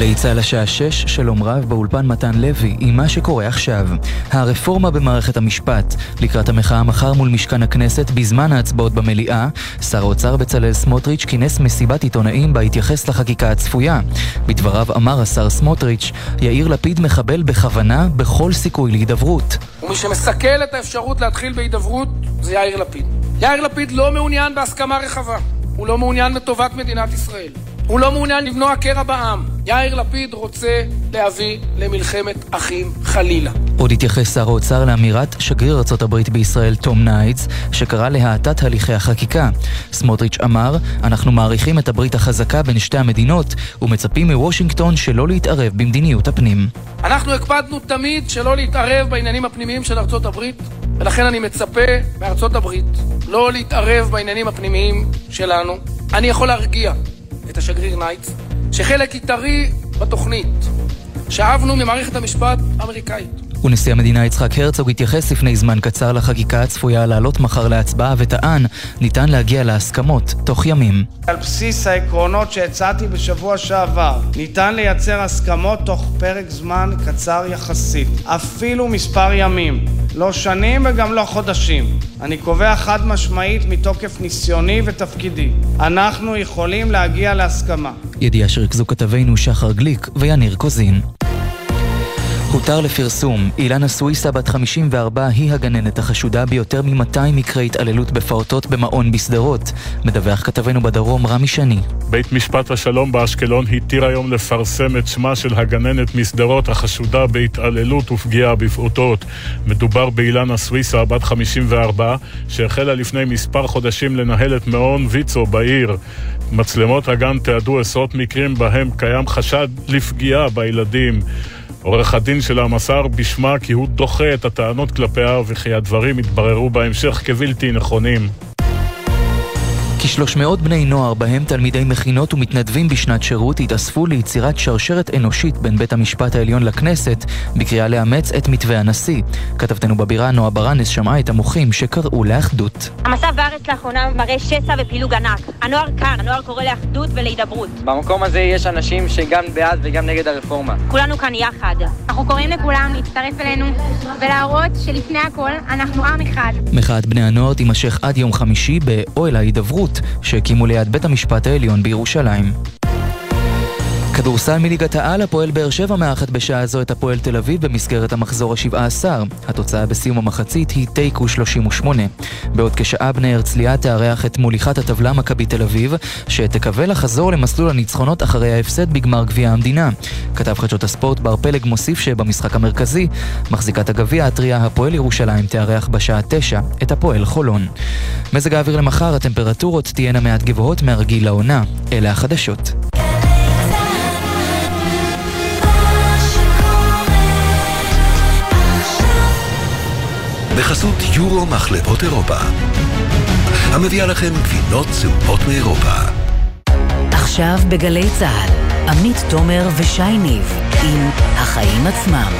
גלי צה"ל השעה 6, שלום רב, באולפן מתן לוי, עם מה שקורה עכשיו. הרפורמה במערכת המשפט, לקראת המחאה מחר מול משכן הכנסת בזמן ההצבעות במליאה, שר האוצר בצלאל סמוטריץ' כינס מסיבת עיתונאים בה התייחס לחקיקה הצפויה. בדבריו אמר השר סמוטריץ', יאיר לפיד מחבל בכוונה בכל סיכוי להידברות. ומי שמסכל את האפשרות להתחיל בהידברות זה יאיר לפיד. יאיר לפיד לא מעוניין בהסכמה רחבה. הוא לא מעוניין בטובת מדינת ישראל. הוא לא מעוניין למנוע קרע בעם. יאיר לפיד רוצה להביא למלחמת אחים חלילה. עוד התייחס שר האוצר לאמירת שגריר ארה"ב בישראל תום ניידס, שקרא להאטת הליכי החקיקה. סמוטריץ' אמר, אנחנו מעריכים את הברית החזקה בין שתי המדינות, ומצפים מוושינגטון שלא להתערב במדיניות הפנים. אנחנו הקפדנו תמיד שלא להתערב בעניינים הפנימיים של ארצות הברית, ולכן אני מצפה מארצות הברית לא להתערב בעניינים הפנימיים שלנו. אני יכול להרגיע את השגריר ניידס, שחלק עיקרי בתוכנית שאבנו ממערכת המשפט האמריקאית. ונשיא המדינה יצחק הרצוג התייחס לפני זמן קצר לחקיקה הצפויה לעלות מחר להצבעה וטען, ניתן להגיע להסכמות תוך ימים. על בסיס העקרונות שהצעתי בשבוע שעבר, ניתן לייצר הסכמות תוך פרק זמן קצר יחסית, אפילו מספר ימים, לא שנים וגם לא חודשים. אני קובע חד משמעית מתוקף ניסיוני ותפקידי, אנחנו יכולים להגיע להסכמה. ידיעה שריכזו כתבינו שחר גליק ויניר קוזין. הותר לפרסום, אילנה סוויסה בת 54 היא הגננת החשודה ביותר מ-200 מקרי התעללות בפעוטות במעון בשדרות. מדווח כתבנו בדרום רמי שני. בית משפט השלום באשקלון התיר היום לפרסם את שמה של הגננת משדרות החשודה בהתעללות ופגיעה בפעוטות. מדובר באילנה סוויסה בת 54 שהחלה לפני מספר חודשים לנהל את מעון ויצו בעיר. מצלמות הגן תיעדו עשרות מקרים בהם קיים חשד לפגיעה בילדים. עורך הדין שלה מסר בשמה כי הוא דוחה את הטענות כלפיה וכי הדברים יתבררו בהמשך כבלתי נכונים. כ-300 בני נוער, בהם תלמידי מכינות ומתנדבים בשנת שירות, התאספו ליצירת שרשרת אנושית בין בית המשפט העליון לכנסת, בקריאה לאמץ את מתווה הנשיא. כתבתנו בבירה נועה ברנס שמעה את המוחים שקראו לאחדות. המצב בארץ לאחרונה מראה שסע ופילוג ענק. הנוער כאן, הנוער קורא לאחדות ולהידברות. במקום הזה יש אנשים שגם בעד וגם נגד הרפורמה. כולנו כאן יחד. אנחנו קוראים לכולם להצטרף אלינו ולהראות שלפני הכל אנחנו עם אחד. מחאת בני הנוער תימשך עד יום חמישי באוהל ההידברות. שהקימו ליד בית המשפט העליון בירושלים. כדורסל מליגת העל, הפועל באר שבע מארחת בשעה זו את הפועל תל אביב במסגרת המחזור ה-17. התוצאה בסיום המחצית היא תיקו 38. בעוד כשעה בני הרצליה תארח את מוליכת הטבלה מכבי תל אביב, שתקווה לחזור למסלול הניצחונות אחרי ההפסד בגמר גביע המדינה. כתב חדשות הספורט בר פלג מוסיף שבמשחק המרכזי, מחזיקת הגביע הטריה הפועל ירושלים תארח בשעה 9 את הפועל חולון. מזג האוויר למחר, הטמפרטורות תהיינה מעט גבוהות מהרגיל לעונה. אלה החדשות. בחסות יורו מחלבות אירופה, המביאה לכם גבינות צהובות מאירופה. עכשיו בגלי צה"ל, עמית תומר ושי ניב עם החיים עצמם.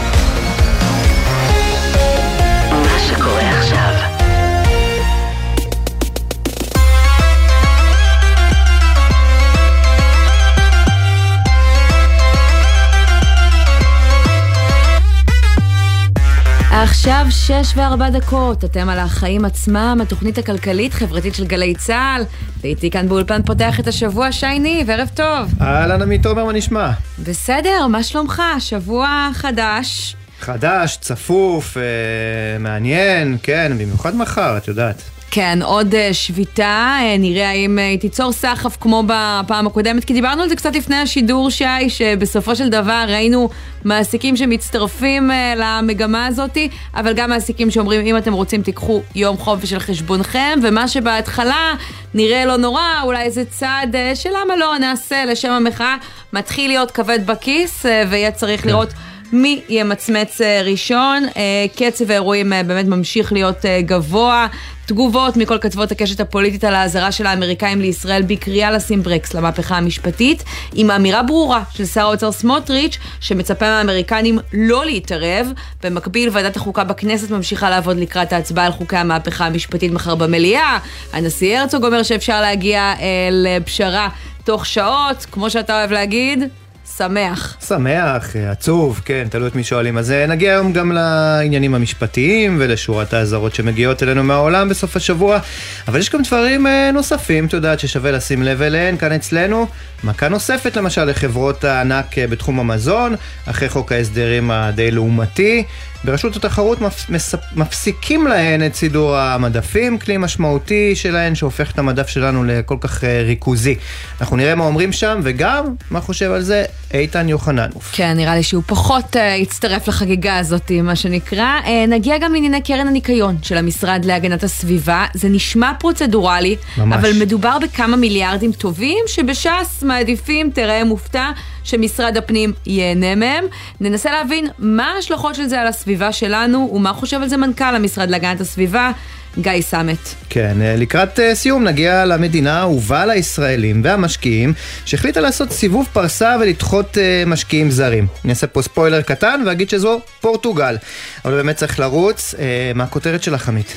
עכשיו שש וארבע דקות, אתם על החיים עצמם, התוכנית הכלכלית-חברתית של גלי צה"ל, ואיתי כאן באולפן פותח את השבוע שייני, וערב טוב. אהלן עמית תומר, מה נשמע? בסדר, מה שלומך? שבוע חדש. חדש, צפוף, אה, מעניין, כן, במיוחד מחר, את יודעת. כן, עוד uh, שביתה, uh, נראה האם uh, היא תיצור סחף כמו בפעם הקודמת, כי דיברנו על זה קצת לפני השידור, שי, שבסופו של דבר ראינו מעסיקים שמצטרפים למגמה הזאת, אבל גם מעסיקים שאומרים, אם אתם רוצים תיקחו יום חופש של חשבונכם, ומה שבהתחלה נראה לא נורא, אולי איזה צעד שלמה לא נעשה לשם המחאה, מתחיל להיות כבד בכיס, ויהיה צריך כן. מי ימצמץ ראשון. קצב האירועים באמת ממשיך להיות גבוה. תגובות מכל קצוות הקשת הפוליטית על האזהרה של האמריקאים לישראל בקריאה לשים ברקס למהפכה המשפטית, עם אמירה ברורה של שר האוצר סמוטריץ', שמצפה מהאמריקנים לא להתערב. במקביל, ועדת החוקה בכנסת ממשיכה לעבוד לקראת ההצבעה על חוקי המהפכה המשפטית מחר במליאה. הנשיא הרצוג אומר שאפשר להגיע אה, לפשרה תוך שעות, כמו שאתה אוהב להגיד. שמח. שמח, אה, עצוב, כן, תלוי את מי שואלים. אז אה, נגיע היום גם לעניינים המשפטיים ולשורת האזהרות שמגיעות אלינו מהעולם בסוף השבוע, אבל יש גם דברים אה, נוספים, את יודעת, ששווה לשים לב אליהן כאן אצלנו. מכה נוספת למשל לחברות הענק בתחום המזון, אחרי חוק ההסדרים הדי לעומתי. ברשות התחרות מפסיקים להן את סידור המדפים, כלי משמעותי שלהן שהופך את המדף שלנו לכל כך ריכוזי. אנחנו נראה מה אומרים שם, וגם מה חושב על זה איתן יוחננוף. כן, נראה לי שהוא פחות uh, יצטרף לחגיגה הזאת, מה שנקרא. Uh, נגיע גם לענייני קרן הניקיון של המשרד להגנת הסביבה. זה נשמע פרוצדורלי, ממש. אבל מדובר בכמה מיליארדים טובים שבש"ס מעדיפים, תראה מופתע, שמשרד הפנים ייהנה מהם. ננסה להבין מה ההשלכות של זה על הסביבה שלנו ומה חושב על זה מנכ"ל המשרד להגנת הסביבה. גיא סמט. כן, אה, לקראת אה, סיום נגיע למדינה האהובה לישראלים והמשקיעים שהחליטה לעשות סיבוב פרסה ולדחות אה, משקיעים זרים. אני אעשה פה ספוילר קטן ואגיד שזו פורטוגל. אבל באמת צריך לרוץ. מה הכותרת שלך, עמית?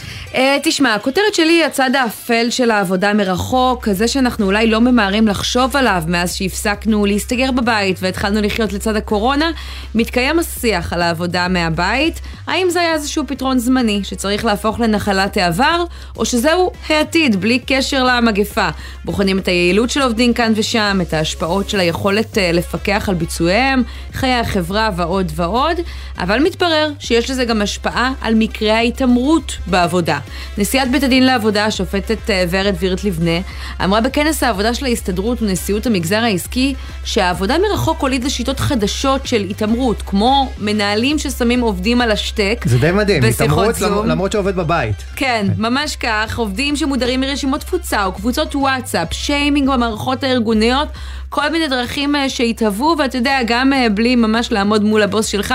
תשמע, הכותרת שלי היא הצד האפל של העבודה מרחוק, כזה שאנחנו אולי לא ממהרים לחשוב עליו מאז שהפסקנו להסתגר בבית והתחלנו לחיות לצד הקורונה. מתקיים השיח על העבודה מהבית. האם זה היה איזשהו פתרון זמני שצריך להפוך לנחלת העבר, או שזהו העתיד, בלי קשר למגפה. בוחנים את היעילות של עובדים כאן ושם, את ההשפעות של היכולת אה, לפקח על ביצועיהם, חיי החברה ועוד ועוד, אבל מתברר שיש לזה גם השפעה על מקרי ההתעמרות בעבודה. נשיאת בית הדין לעבודה, השופטת אה, ורד וירט לבנה, אמרה בכנס העבודה של ההסתדרות ונשיאות המגזר העסקי, שהעבודה מרחוק הוליד לשיטות חדשות של התעמרות, כמו מנהלים ששמים עובדים על השטק. זה די מדהים, התעמרות למרות שעובד בבית. כן. כן, ממש כך, עובדים שמודרים מרשימות תפוצה או קבוצות וואטסאפ, שיימינג במערכות הארגוניות, כל מיני דרכים אה, שהתהוו, ואתה יודע, גם אה, בלי ממש לעמוד מול הבוס שלך,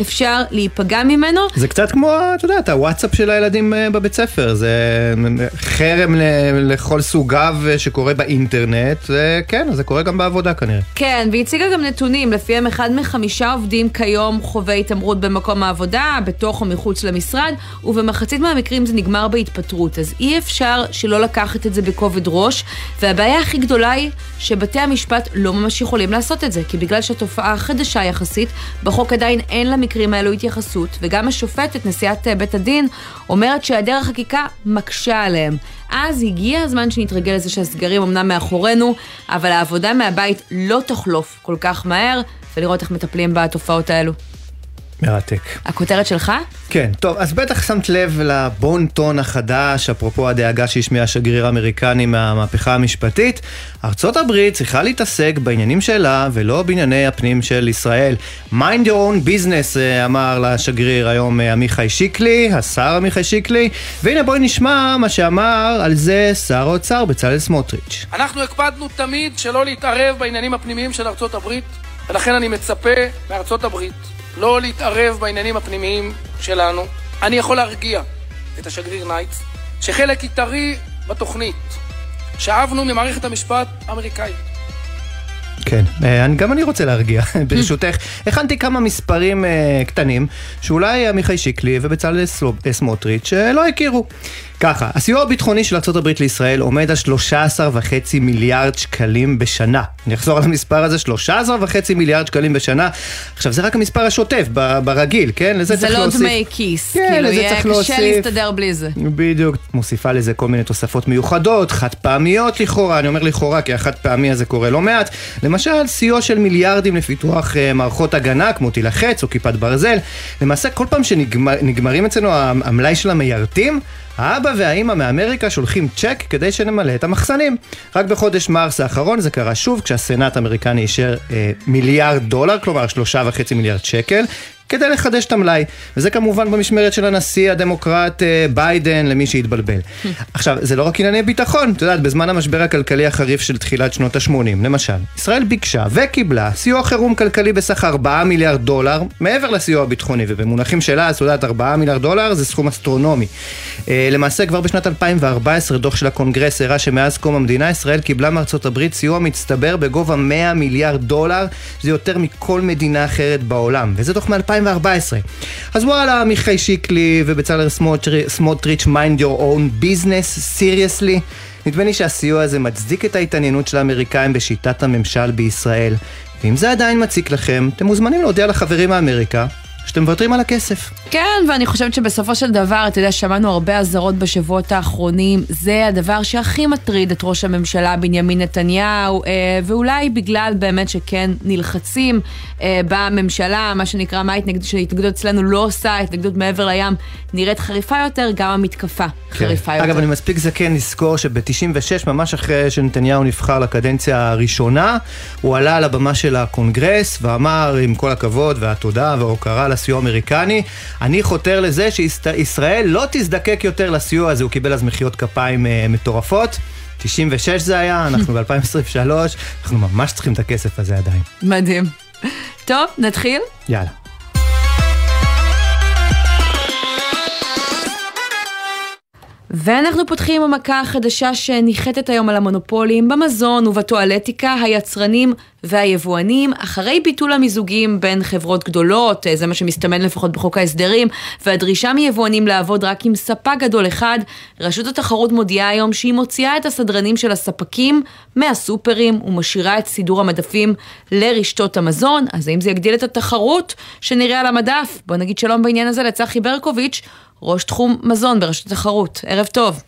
אפשר להיפגע ממנו. זה קצת כמו, אתה יודע, הוואטסאפ של הילדים אה, בבית ספר, זה חרם לכל סוגיו שקורה באינטרנט, וכן, זה קורה גם בעבודה כנראה. כן, והיא הציגה גם נתונים, לפיהם אחד מחמישה עובדים כיום חווה התעמרות במקום העבודה, בתוך או מחוץ למשרד, ובמחצית מהמקרים זה נגמר בהתפטרות, אז אי אפשר שלא לקחת את זה בכובד ראש, והבעיה הכי גדולה היא שבתי המשפט המשפט לא ממש יכולים לעשות את זה, כי בגלל שהתופעה חדשה יחסית, בחוק עדיין אין למקרים האלו התייחסות, וגם השופטת, נשיאת אה, בית הדין, אומרת שהיעדר החקיקה מקשה עליהם. אז הגיע הזמן שנתרגל לזה שהסגרים אמנם מאחורינו, אבל העבודה מהבית לא תחלוף כל כך מהר, ולראות איך מטפלים בתופעות האלו. מרתק. הכותרת שלך? כן, טוב, אז בטח שמת לב לבון טון החדש, אפרופו הדאגה שהשמיע השגריר האמריקני מהמהפכה המשפטית. ארצות הברית צריכה להתעסק בעניינים שלה ולא בענייני הפנים של ישראל. Mind your own business, אה, אמר לשגריר היום אה, עמיחי שיקלי, השר עמיחי שיקלי, והנה בואי נשמע מה שאמר על זה שר האוצר בצלאל סמוטריץ'. אנחנו הקפדנו תמיד שלא להתערב בעניינים הפנימיים של ארצות הברית, ולכן אני מצפה מארצות הברית לא להתערב בעניינים הפנימיים שלנו. אני יכול להרגיע את השגריר ניידס שחלק עיקרי בתוכנית שאבנו ממערכת המשפט האמריקאית. כן, אה, גם אני רוצה להרגיע, ברשותך. הכנתי כמה מספרים אה, קטנים, שאולי עמיחי שיקלי ובצלאל סמוטריץ' אה, לא הכירו. ככה, הסיוע הביטחוני של ארה"ב לישראל עומד על 13.5 מיליארד שקלים בשנה. אני אחזור על המספר הזה, 13.5 מיליארד שקלים בשנה. עכשיו, זה רק המספר השוטף, ברגיל, כן? לזה צריך להוסיף... זה לא דמי כיס, כן, כאילו, יהיה קשה להסתדר בלי זה. בדיוק, מוסיפה לזה כל מיני תוספות מיוחדות, חד פעמיות לכאורה, אני אומר לכאורה, כי החד פעמי הזה קורה לא מעט. למשל, סיוע של מיליארדים לפיתוח uh, מערכות הגנה, כמו טיל החץ או כיפת ברזל. למעשה, כל פעם שנגמרים אצלנו המלאי של המיירטים, האבא והאימא מאמריקה שולחים צ'ק כדי שנמלא את המחסנים. רק בחודש מרס האחרון זה קרה שוב כשהסנאט האמריקני אישר אה, מיליארד דולר, כלומר שלושה וחצי מיליארד שקל, כדי לחדש את המלאי. וזה כמובן במשמרת של הנשיא הדמוקרט אה, ביידן, למי שהתבלבל. עכשיו, זה לא רק ענייני ביטחון, את יודעת, בזמן המשבר הכלכלי החריף של תחילת שנות ה-80, למשל, ישראל ביקשה וקיבלה סיוע חירום כלכלי בסך 4 מיליארד דולר, מעבר לסיוע הביטחוני, ובמונחים שלה, את יודעת, 4 מיליארד דולר זה סכום אסטרונומי. אה, למעשה, כבר בשנת 2014, דוח של הקונגרס הראה שמאז קום המדינה, ישראל קיבלה מארצות הברית סיוע מצטבר בגובה 100 מיליארד דולר, זה יותר מכל מדינה אחרת בעולם, וזה דוח מ-2014. 2014. אז וואלה, עמיחי שיקלי ובצלאל סמוטריץ', mind your own business, seriously. נדמה לי שהסיוע הזה מצדיק את ההתעניינות של האמריקאים בשיטת הממשל בישראל. ואם זה עדיין מציק לכם, אתם מוזמנים להודיע לחברים מאמריקה שאתם מוותרים על הכסף. כן, ואני חושבת שבסופו של דבר, אתה יודע, שמענו הרבה אזהרות בשבועות האחרונים, זה הדבר שהכי מטריד את ראש הממשלה בנימין נתניהו, אה, ואולי בגלל באמת שכן נלחצים אה, בממשלה, מה שנקרא, מה ההתנגדות שההתנגדות אצלנו לא עושה, ההתנגדות מעבר לים נראית חריפה יותר, גם המתקפה כן. חריפה יותר. אגב, אני מספיק זקן לזכור שב-96, ממש אחרי שנתניהו נבחר לקדנציה הראשונה, הוא עלה על הבמה של הקונגרס ואמר, עם כל הכבוד והתודה וההוקרה לסיוע האמריקני, אני חותר לזה שישראל לא תזדקק יותר לסיוע הזה, הוא קיבל אז מחיאות כפיים uh, מטורפות. 96 זה היה, אנחנו ב-2023, אנחנו ממש צריכים את הכסף הזה עדיין. מדהים. טוב, נתחיל? יאללה. ואנחנו פותחים עם המכה החדשה שניחתת היום על המונופולים במזון ובטואלטיקה, היצרנים והיבואנים, אחרי ביטול המיזוגים בין חברות גדולות, זה מה שמסתמן לפחות בחוק ההסדרים, והדרישה מיבואנים לעבוד רק עם ספק גדול אחד, רשות התחרות מודיעה היום שהיא מוציאה את הסדרנים של הספקים מהסופרים ומשאירה את סידור המדפים לרשתות המזון, אז האם זה יגדיל את התחרות שנראה על המדף? בוא נגיד שלום בעניין הזה לצחי ברקוביץ', ראש תחום מזון ברשות התחרות. ערב טוב.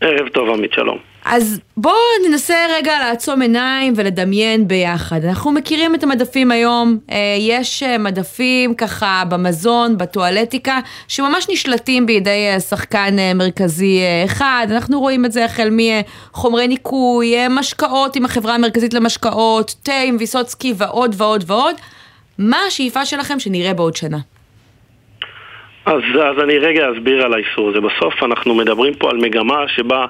ערב טוב, עמית, שלום. אז בואו ננסה רגע לעצום עיניים ולדמיין ביחד. אנחנו מכירים את המדפים היום, אה, יש אה, מדפים ככה במזון, בטואלטיקה, שממש נשלטים בידי אה, שחקן מרכזי אחד. אנחנו רואים את זה החל מחומרי ניקוי, משקאות עם החברה המרכזית למשקאות, תה עם ויסוצקי ועוד ועוד ועוד. מה השאיפה שלכם שנראה בעוד שנה? אז, אז אני רגע אסביר על האיסור הזה. בסוף אנחנו מדברים פה על מגמה שבה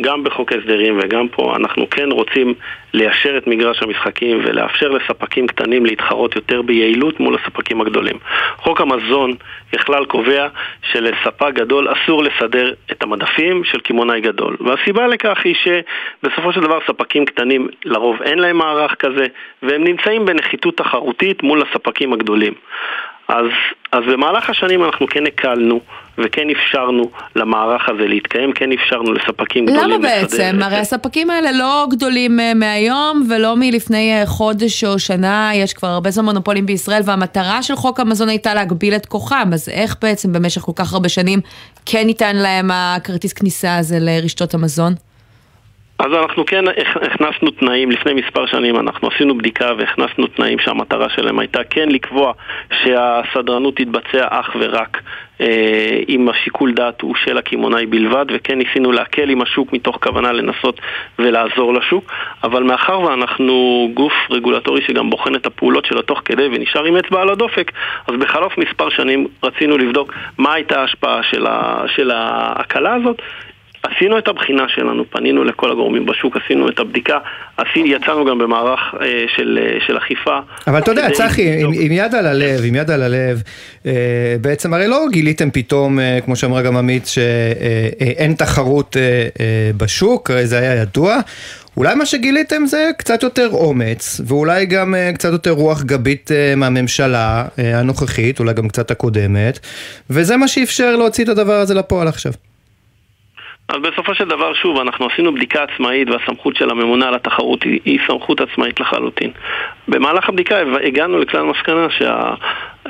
גם בחוק ההסדרים וגם פה אנחנו כן רוצים ליישר את מגרש המשחקים ולאפשר לספקים קטנים להתחרות יותר ביעילות מול הספקים הגדולים. חוק המזון בכלל קובע שלספק גדול אסור לסדר את המדפים של קמעונאי גדול. והסיבה לכך היא שבסופו של דבר ספקים קטנים לרוב אין להם מערך כזה והם נמצאים בנחיתות תחרותית מול הספקים הגדולים. אז, אז במהלך השנים אנחנו כן הקלנו וכן אפשרנו למערך הזה להתקיים, כן אפשרנו לספקים גדולים למה בעצם? הרי הספקים האלה לא גדולים אה, מהיום ולא מלפני אה, חודש או שנה, יש כבר הרבה זמן מונופולים בישראל והמטרה של חוק המזון הייתה להגביל את כוחם, אז איך בעצם במשך כל כך הרבה שנים כן ניתן להם הכרטיס כניסה הזה לרשתות המזון? אז אנחנו כן הכנסנו תנאים, לפני מספר שנים אנחנו עשינו בדיקה והכנסנו תנאים שהמטרה שלהם הייתה כן לקבוע שהסדרנות תתבצע אך ורק אה, השיקול דעת הוא של הקמעונאי בלבד וכן ניסינו להקל עם השוק מתוך כוונה לנסות ולעזור לשוק אבל מאחר ואנחנו גוף רגולטורי שגם בוחן את הפעולות שלו תוך כדי ונשאר עם אצבע על הדופק אז בחלוף מספר שנים רצינו לבדוק מה הייתה ההשפעה של ההקלה הזאת עשינו את הבחינה שלנו, פנינו לכל הגורמים בשוק, עשינו את הבדיקה, עשינו, יצאנו גם במערך אה, של, אה, של אכיפה. אבל אתה יודע, צחי, עם, עם יד על הלב, עם יד על הלב, אה, בעצם הרי לא גיליתם פתאום, אה, כמו שאמרה גם עמית, שאין אה, תחרות אה, אה, בשוק, הרי זה היה ידוע. אולי מה שגיליתם זה קצת יותר אומץ, ואולי גם uh, קצת יותר רוח גבית uh, מהממשלה uh, הנוכחית, אולי גם קצת הקודמת, וזה מה שאפשר להוציא את הדבר הזה לפועל עכשיו. אז בסופו של דבר, שוב, אנחנו עשינו בדיקה עצמאית והסמכות של הממונה על התחרות היא, היא סמכות עצמאית לחלוטין. במהלך הבדיקה הגענו לכלל מסקנה שה...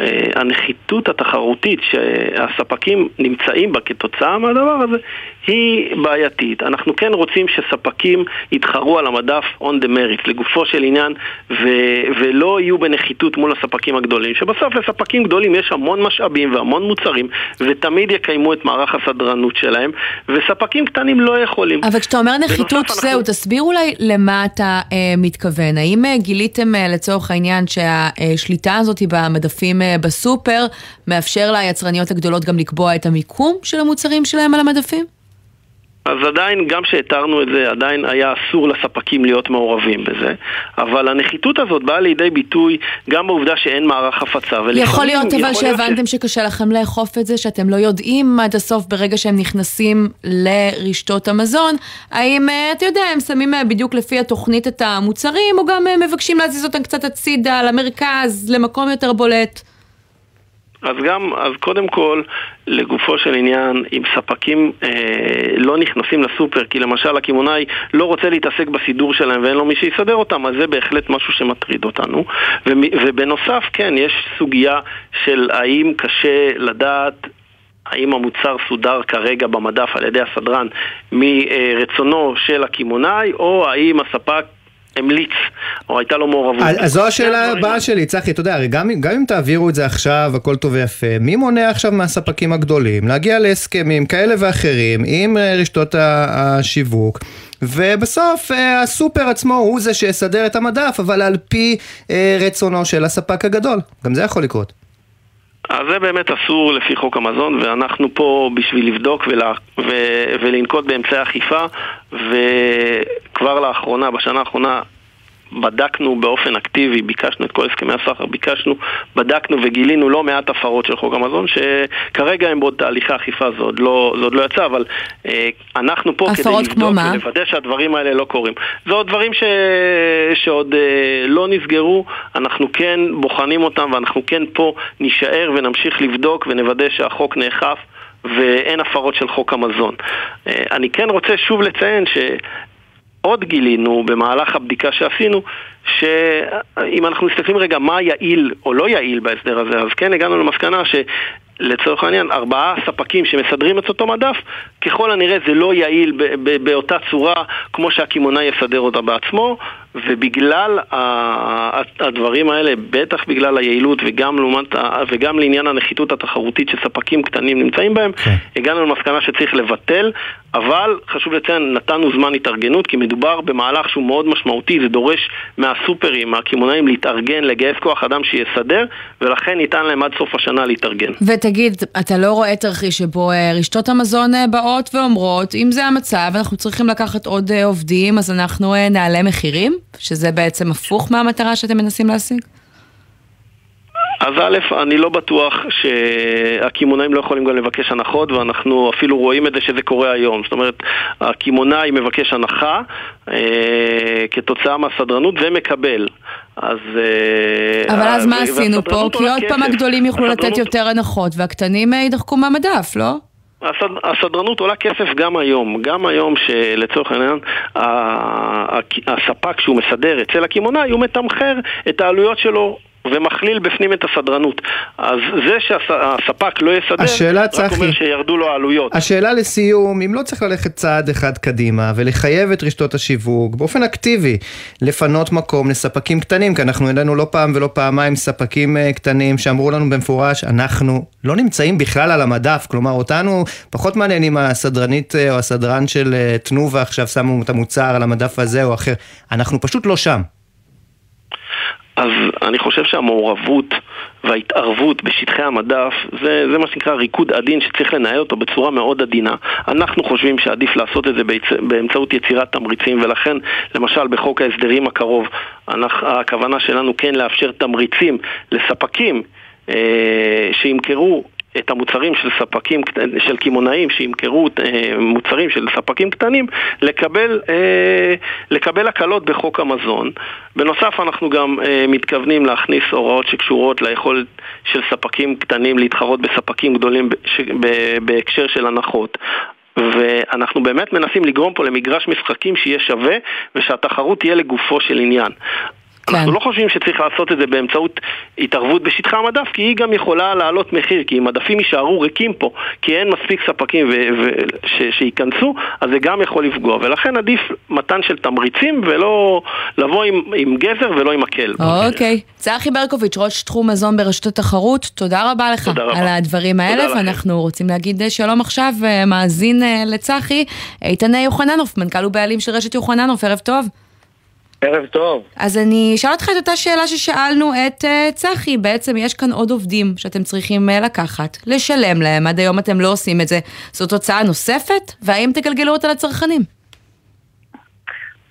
אה, התחרותית שהספקים נמצאים בה כתוצאה מהדבר הזה היא בעייתית. אנחנו כן רוצים שספקים יתחרו על המדף on the merit, לגופו של עניין, ו- ולא יהיו בנחיתות מול הספקים הגדולים, שבסוף לספקים גדולים יש המון משאבים והמון מוצרים, ותמיד יקיימו את מערך הסדרנות שלהם, וספקים קטנים לא יכולים. אבל כשאתה אומר נחיתות, זהו, אנחנו... תסביר אולי למה אתה אה, מתכוון. האם אה, גיליתם אה, לצורך העניין שהשליטה הזאת במדפים אה, בסופר מאפשר ליצרניות הגדולות גם לקבוע את המיקום של המוצרים שלהם על המדפים? אז עדיין, גם שהתרנו את זה, עדיין היה אסור לספקים להיות מעורבים בזה. אבל הנחיתות הזאת באה לידי ביטוי גם בעובדה שאין מערך הפצה. יכול להיות אבל שהבנתם ש... שקשה לכם לאכוף את זה, שאתם לא יודעים עד הסוף ברגע שהם נכנסים לרשתות המזון, האם, אה, אתה יודע, הם שמים אה, בדיוק לפי התוכנית את המוצרים, או גם אה, מבקשים להזיז אותם קצת הצידה, למרכז, למקום יותר בולט? אז גם, אז קודם כל, לגופו של עניין, אם ספקים אה, לא נכנסים לסופר, כי למשל הקמעונאי לא רוצה להתעסק בסידור שלהם ואין לו מי שיסדר אותם, אז זה בהחלט משהו שמטריד אותנו. ובנוסף, כן, יש סוגיה של האם קשה לדעת האם המוצר סודר כרגע במדף על ידי הסדרן מרצונו של הקמעונאי, או האם הספק המליץ, או הייתה לו מעורבות. אז זו השאלה הבאה שלי, צחי, אתה יודע, הרי גם, גם אם תעבירו את זה עכשיו, הכל טוב ויפה, מי מונע עכשיו מהספקים הגדולים להגיע להסכמים כאלה ואחרים עם אה, רשתות השיווק? ובסוף אה, הסופר עצמו הוא זה שיסדר את המדף, אבל על פי אה, רצונו של הספק הגדול. גם זה יכול לקרות. אז זה באמת אסור לפי חוק המזון, ואנחנו פה בשביל לבדוק ולה, ו, ולנקוט באמצעי אכיפה, וכבר לאחרונה, בשנה האחרונה, בדקנו באופן אקטיבי, ביקשנו את כל הסכמי הסחר, ביקשנו, בדקנו וגילינו לא מעט הפרות של חוק המזון, שכרגע הם בעוד תהליכי אכיפה, זה עוד לא, זה עוד לא יצא, אבל אה, אנחנו פה כדי לבדוק ולוודא שהדברים האלה לא קורים. זה עוד דברים ש... שעוד אה, לא נסגרו, אנחנו כן בוחנים אותם ואנחנו כן פה נישאר ונמשיך לבדוק ונוודא שהחוק נאכף. ואין הפרות של חוק המזון. אה, אני כן רוצה שוב לציין ש... עוד גילינו במהלך הבדיקה שעשינו, שאם אנחנו מסתכלים רגע מה יעיל או לא יעיל בהסדר הזה, אז כן הגענו למסקנה ש... לצורך העניין, ארבעה ספקים שמסדרים את אותו מדף, ככל הנראה זה לא יעיל באותה צורה כמו שהקמעונאי יסדר אותה בעצמו, ובגלל הדברים האלה, בטח בגלל היעילות וגם, לעומת, וגם לעניין הנחיתות התחרותית שספקים קטנים נמצאים בהם, כן. הגענו למסקנה שצריך לבטל, אבל חשוב לציין, נתנו זמן התארגנות, כי מדובר במהלך שהוא מאוד משמעותי, זה דורש מהסופרים, מהקמעונאים להתארגן, לגייס כוח אדם שיסדר, ולכן ניתן להם עד סוף השנה להתארגן. ותגיד, אתה לא רואה תרחיש שבו אה, רשתות המזון אה, באות ואומרות, אם זה המצב, אנחנו צריכים לקחת עוד אה, עובדים, אז אנחנו נעלה מחירים? שזה בעצם הפוך מהמטרה שאתם מנסים להשיג? אז א', אני לא בטוח שהקמעונאים לא יכולים גם לבקש הנחות, ואנחנו אפילו רואים את זה שזה קורה היום. זאת אומרת, הקמעונאי מבקש הנחה אה, כתוצאה מהסדרנות ומקבל. אז... אה, אבל אז מה עשינו פה? כי עוד פעם הגדולים יוכלו לתת יותר הנחות, והקטנים אה, יידחקו מהמדף, לא? הסד... הסדרנות עולה כסף גם היום, גם היום שלצורך העניין הספק שהוא מסדר אצל הקמעונאי הוא מתמחר את העלויות שלו ומכליל בפנים את הסדרנות. אז זה שהספק לא יסדר, השאלה, רק אומר שירדו לו העלויות. השאלה לסיום, אם לא צריך ללכת צעד אחד קדימה ולחייב את רשתות השיווק באופן אקטיבי לפנות מקום לספקים קטנים, כי אנחנו העלינו לא פעם ולא פעמיים ספקים אה, קטנים שאמרו לנו במפורש, אנחנו לא נמצאים בכלל על המדף, כלומר אותנו פחות מעניין אם הסדרנית אה, או הסדרן של אה, תנובה עכשיו שמו את המוצר על המדף הזה או אחר, אנחנו פשוט לא שם. אז אני חושב שהמעורבות וההתערבות בשטחי המדף זה, זה מה שנקרא ריקוד עדין שצריך לנהל אותו בצורה מאוד עדינה. אנחנו חושבים שעדיף לעשות את זה באמצעות יצירת תמריצים ולכן למשל בחוק ההסדרים הקרוב אנחנו, הכוונה שלנו כן לאפשר תמריצים לספקים אה, שימכרו את המוצרים של ספקים, של קמעונאים שימכרו אה, מוצרים של ספקים קטנים, לקבל, אה, לקבל הקלות בחוק המזון. בנוסף אנחנו גם אה, מתכוונים להכניס הוראות שקשורות ליכולת של ספקים קטנים להתחרות בספקים גדולים בהקשר של הנחות. ואנחנו באמת מנסים לגרום פה למגרש משחקים שיהיה שווה ושהתחרות תהיה לגופו של עניין. כן. אנחנו לא חושבים שצריך לעשות את זה באמצעות התערבות בשטחי המדף, כי היא גם יכולה להעלות מחיר, כי אם מדפים יישארו ריקים פה, כי אין מספיק ספקים ש- שייכנסו, אז זה גם יכול לפגוע. ולכן עדיף מתן של תמריצים, ולא לבוא עם, עם גזר ולא עם מקל. אוקיי. צחי ברקוביץ', ראש תחום מזון ברשות התחרות, תודה רבה לך תודה רבה. על הדברים האלה, ואנחנו רוצים להגיד שלום עכשיו, אה, מאזין אה, לצחי, איתן יוחננוף, מנכ"ל ובעלים של רשת יוחננוף, ערב טוב. ערב טוב. אז אני אשאל אותך את אותה שאלה ששאלנו את uh, צחי, בעצם יש כאן עוד עובדים שאתם צריכים uh, לקחת, לשלם להם, עד היום אתם לא עושים את זה. זאת הוצאה נוספת, והאם תגלגלו אותה לצרכנים?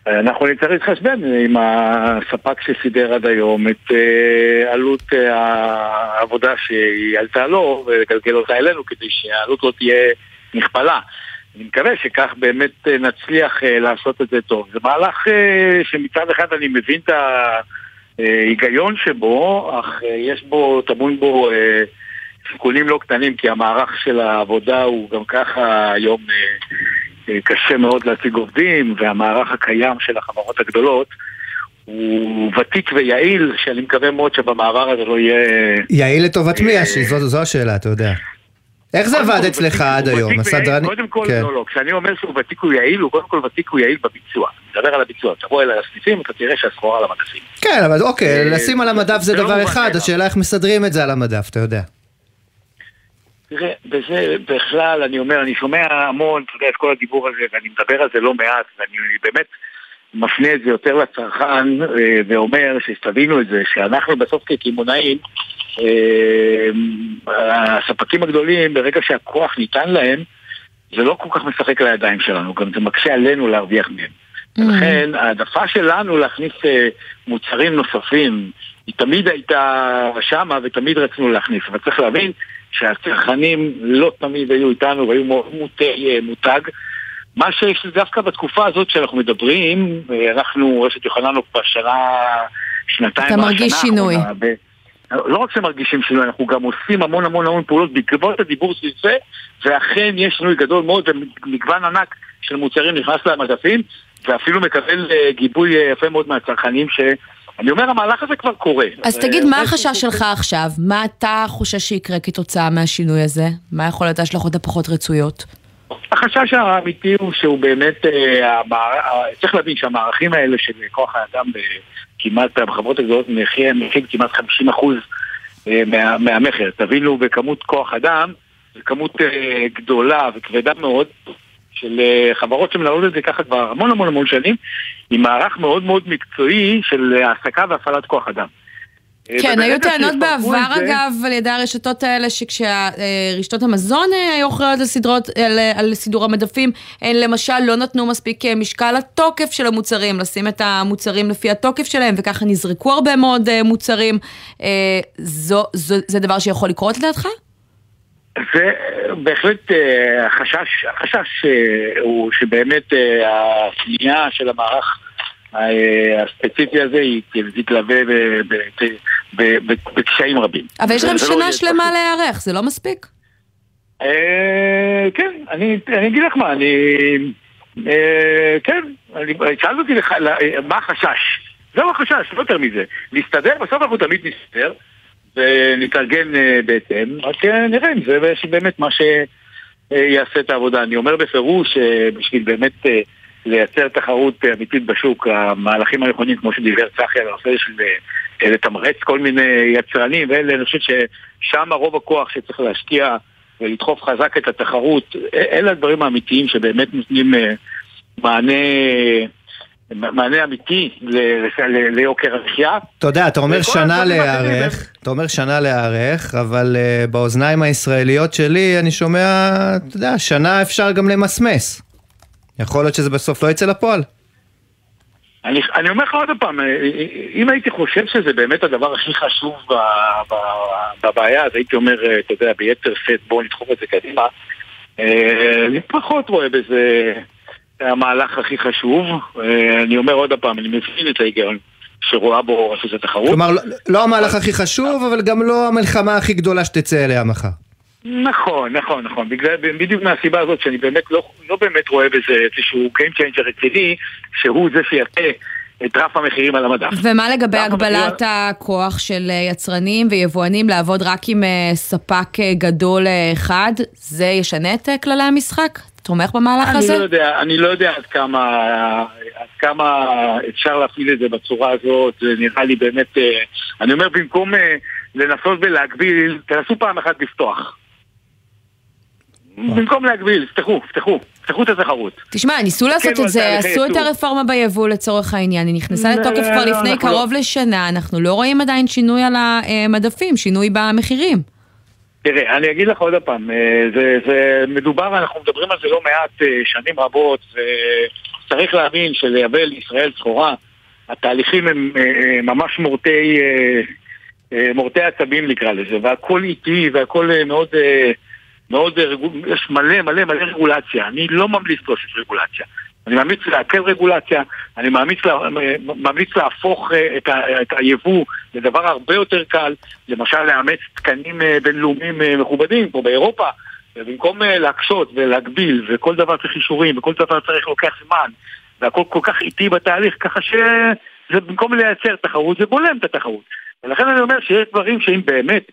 אנחנו נצטרך להתחשבן עם הספק שסידר עד היום את uh, עלות uh, העבודה שהיא עלתה לו ולגלגל אותה אלינו כדי שהעלות לא תהיה נכפלה. אני מקווה שכך באמת אה, נצליח אה, לעשות את זה טוב. זה מהלך אה, שמצד אחד אני מבין את ההיגיון שבו, אך יש בו, טמון בו סיכונים לא קטנים, כי המערך של העבודה הוא גם ככה היום קשה מאוד להשיג עובדים, והמערך הקיים של החברות הגדולות הוא ותיק ויעיל, שאני מקווה מאוד שבמעבר הזה לא יהיה... יעיל לטובת מי? זו, זו השאלה, אתה יודע. איך זה עבד אצלך עד היום? ותיק ויעיל, הסדרני... קודם כל, כן. לא, לא, כשאני אומר שהוא ותיק הוא יעיל, הוא קודם כל ותיק הוא יעיל בביצוע. מדבר על הביצוע, תבוא אליי לסניפים, אתה תראה שהסחורה על המדפים. כן, אבל אוקיי, אה, לשים על המדף זה לא דבר אחד. השאלה איך מסדרים את זה על המדף, אתה יודע. תראה, בזה בכלל, אני אומר, אני שומע המון, אתה יודע, את כל הדיבור הזה, ואני מדבר על זה לא מעט, ואני באמת מפנה את זה יותר לצרכן, אה, ואומר שתבינו את זה, שאנחנו בסוף כקמעונאים, הספקים הגדולים, ברגע שהכוח ניתן להם, זה לא כל כך משחק לידיים שלנו, גם זה מקשה עלינו להרוויח מהם. לכן העדפה שלנו להכניס אה, מוצרים נוספים, היא תמיד הייתה שמה ותמיד רצינו להכניס, אבל צריך להבין שהצרכנים לא תמיד היו איתנו והיו מוטי אה, מותג. מה שיש דווקא בתקופה הזאת שאנחנו מדברים, אה, אנחנו, רשת יוחננוף בשנה, שנתיים אתה מרגיש שינוי. האחרונה, לא רק שמרגישים שינוי, אנחנו גם עושים המון המון המון פעולות בעקבות הדיבור סביב זה, ואכן יש שינוי גדול מאוד ומגוון ענק של מוצרים נכנס למדפים, ואפילו מקבל אה, גיבוי אה, יפה מאוד מהצרכנים, שאני אומר, המהלך הזה כבר קורה. אז אה, תגיד, מה החשש שלך עכשיו? מה אתה חושש שיקרה כתוצאה מהשינוי הזה? מה יכול להיות ההשלכות הפחות רצויות? החשש האמיתי הוא שהוא באמת, צריך להבין שהמערכים האלה של כוח האדם ב- כמעט, בחברות הגדולות מכיל כמעט 50% אה, מה- מהמכר. תבינו, בכמות כוח אדם, זו כמות אה, גדולה וכבדה מאוד של אה, חברות שמנהלות את זה ככה כבר המון המון המון שנים, עם מערך מאוד מאוד מקצועי של העסקה והפעלת כוח אדם. אה, כן, היו טענות בעבר, זה- אגב, על ידי הרשתות האלה, שכשרשתות המזון אה, היו אחראיות על, סדרות, על, על סידור המדפים, הן למשל לא נתנו מספיק אה, משקל לתוקף של המוצרים, לשים את המוצרים לפי התוקף שלהם, וככה נזרקו הרבה מאוד אה, מוצרים. אה, זו, זו, זה דבר שיכול לקרות לדעתך? זה בהחלט אה, החשש, החשש אה, הוא שבאמת אה, הפנייה של המערך אה, הספציפי הזה ב- בקשיים רבים. אבל יש זה לא שנה שלמה להיערך, זה לא מספיק? אה, כן, אני אגיד לך מה, אני... אה, כן, שאלת אותי מה החשש? זהו החשש, לא יותר מזה. להסתדר, בסוף אנחנו תמיד נסתדר, ונתארגן אה, בהתאם, רק אה, נראה אם זה באמת מה שיעשה את העבודה. אני אומר בפירוש שבשביל באמת לייצר תחרות אה, אמיתית בשוק, המהלכים הנכונים, כמו שדיבר צחי על הנושא של אה, לתמרץ כל מיני יצרנים ואלה, אני חושב ששם רוב הכוח שצריך להשקיע ולדחוף חזק את התחרות, אלה הדברים האמיתיים שבאמת נותנים אה, מענה, מענה אמיתי ליוקר המחיה. אתה יודע, אתה אומר שנה להיערך, אתה אומר שנה להיערך, אבל באוזניים הישראליות שלי אני שומע, אתה יודע, שנה אפשר גם למסמס. יכול להיות שזה בסוף לא יצא לפועל. אני, אני אומר לך עוד פעם, אה, אם הייתי חושב שזה באמת הדבר הכי חשוב ב, ב, בבעיה, אז הייתי אומר, אה, אתה יודע, ביתר שאת בואו נדחוף את זה קדימה. אה, אני פחות רואה בזה המהלך הכי חשוב. אה, אני אומר עוד פעם, אני מבין את ההיגיון שרואה בו רשות התחרות. כלומר, לא, לא המהלך הכי חשוב, אבל גם לא המלחמה הכי גדולה שתצא אליה מחר. נכון, נכון, נכון. בגלל, בדיוק מהסיבה הזאת שאני באמת לא, לא באמת רואה בזה איזשהו Game Changer רציני, שהוא זה שיעשה את רף המחירים על המדף. ומה לגבי הגבלת הכוח של אה, יצרנים ויבואנים לעבוד רק עם אה, ספק אה, גדול אחד? זה ישנה את כללי המשחק? תומך במהלך אני הזה? לא יודע, אני לא יודע עד כמה, עד כמה אפשר להפעיל את זה בצורה הזאת, זה נראה לי באמת, אני אומר במקום לנסות ולהגביל, תנסו פעם אחת לפתוח. במקום להגביל, תפתחו, תפתחו, תפתחו את התחרות. תשמע, ניסו לעשות את זה, עשו את. הרפורמה ביבוא לצורך העניין, היא נכנסה לא, לתוקף לא, כבר לא, לפני קרוב לשנה, אנחנו לא רואים עדיין שינוי על המדפים, שינוי במחירים. תראה, אני אגיד לך עוד פעם, אה, זה, זה מדובר, אנחנו מדברים על זה לא מעט אה, שנים רבות, וצריך להבין שלייבא לישראל סחורה, התהליכים הם אה, אה, ממש מורטי, אה, אה, מורטי עצבים נקרא לזה, והכל איטי והכל אה, מאוד, אה, מאוד, אה, יש מלא מלא מלא רגולציה, אני לא ממליץ להוסיף רגולציה. אני ממליץ להקל רגולציה, אני ממליץ, לה, ממליץ להפוך אה, את, ה, את היבוא לדבר הרבה יותר קל, למשל לאמץ תקנים אה, בינלאומיים אה, מכובדים, כמו באירופה, ובמקום להקשות ולהגביל, וכל דבר צריך אישורים, וכל דבר צריך לוקח זמן, והכל כל כך איטי בתהליך, ככה שזה במקום לייצר תחרות, זה בולם את התחרות. ולכן אני אומר שיש דברים שאם באמת,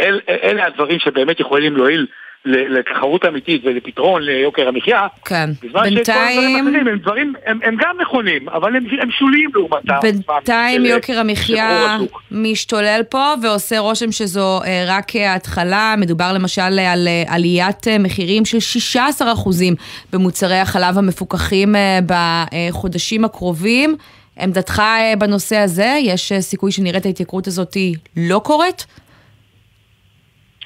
אל, אלה הדברים שבאמת יכולים להועיל לתחרות אמיתית ולפתרון ליוקר המחיה, כן, בינתיים... שכל הם דברים, הם, הם גם נכונים, אבל הם, הם שוליים לעומתם. בינתיים יוקר המחיה משתולל פה ועושה רושם שזו אה, רק ההתחלה. מדובר למשל על אה, עליית אה, מחירים של 16% במוצרי החלב המפוקחים בחודשים הקרובים. עמדתך בנושא הזה, יש סיכוי שנראה את ההתייקרות הזאת לא קורית?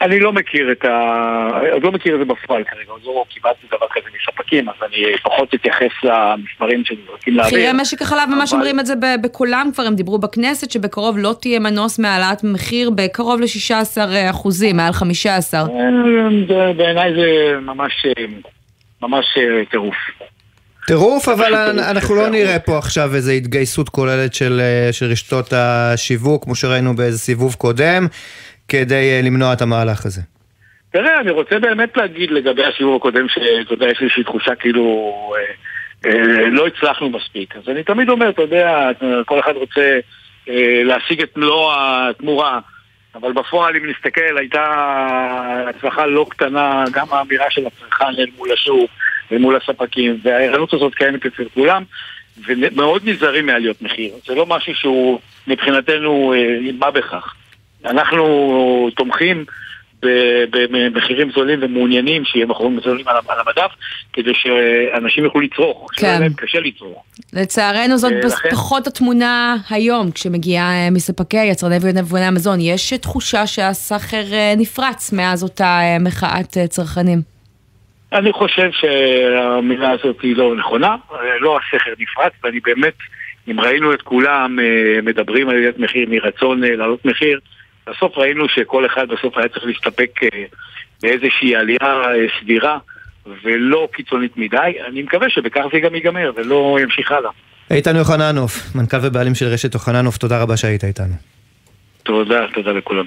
אני לא מכיר את ה... עוד לא מכיר את זה בפועל כרגע, עוד לא קיבלתי דבר כזה מספקים, אז אני פחות אתייחס למספרים שנזרקים לאוויר. מחירי משק החלב ממש אומרים את זה בקולם כבר, הם דיברו בכנסת שבקרוב לא תהיה מנוס מהעלאת מחיר בקרוב ל-16 אחוזים, מעל 15. אה, בעיניי זה ממש, ממש אה, טירוף. טירוף, אבל אנחנו לא נראה פה עכשיו איזו התגייסות כוללת של, אה, של רשתות השיווק, כמו שראינו באיזה סיבוב קודם. כדי אה, למנוע את המהלך הזה? תראה, אני רוצה באמת להגיד לגבי השיעור הקודם, שאתה יודע, יש איזושהי תחושה כאילו אה, אה, לא הצלחנו מספיק. אז אני תמיד אומר, אתה יודע, כל אחד רוצה להשיג את מלוא התמורה, אבל בפועל, אם נסתכל, הייתה הצלחה לא קטנה, גם האמירה של הצרכן אל מול השוק ומול הספקים, והערנות הזאת קיימת אצל כולם. ומאוד נזהרים מעליות מחיר. זה לא משהו שהוא מבחינתנו מה בכך. אנחנו תומכים במחירים זולים ומעוניינים שיהיה מחירים זולים על המדף כדי שאנשים יוכלו לצרוך, כן. שלא להם קשה לצרוך. לצערנו זאת לכן... פחות התמונה היום כשמגיעה אה, מספקי יצרני ויבואני המזון. יש תחושה שהסחר אה, נפרץ מאז אותה אה, מחאת צרכנים. אני חושב שהמילה הזאת היא לא נכונה, לא הסכר נפרץ, ואני באמת, אם ראינו את כולם מדברים על עליית מחיר מרצון להעלות מחיר, בסוף ראינו שכל אחד בסוף היה צריך להסתפק אה, באיזושהי עלייה אה, סבירה ולא קיצונית מדי. אני מקווה שבכך זה גם ייגמר ולא ימשיך הלאה. איתן יוחננוף, מנכ"ל ובעלים של רשת יוחננוף, תודה רבה שהיית איתנו. תודה, תודה לכולם.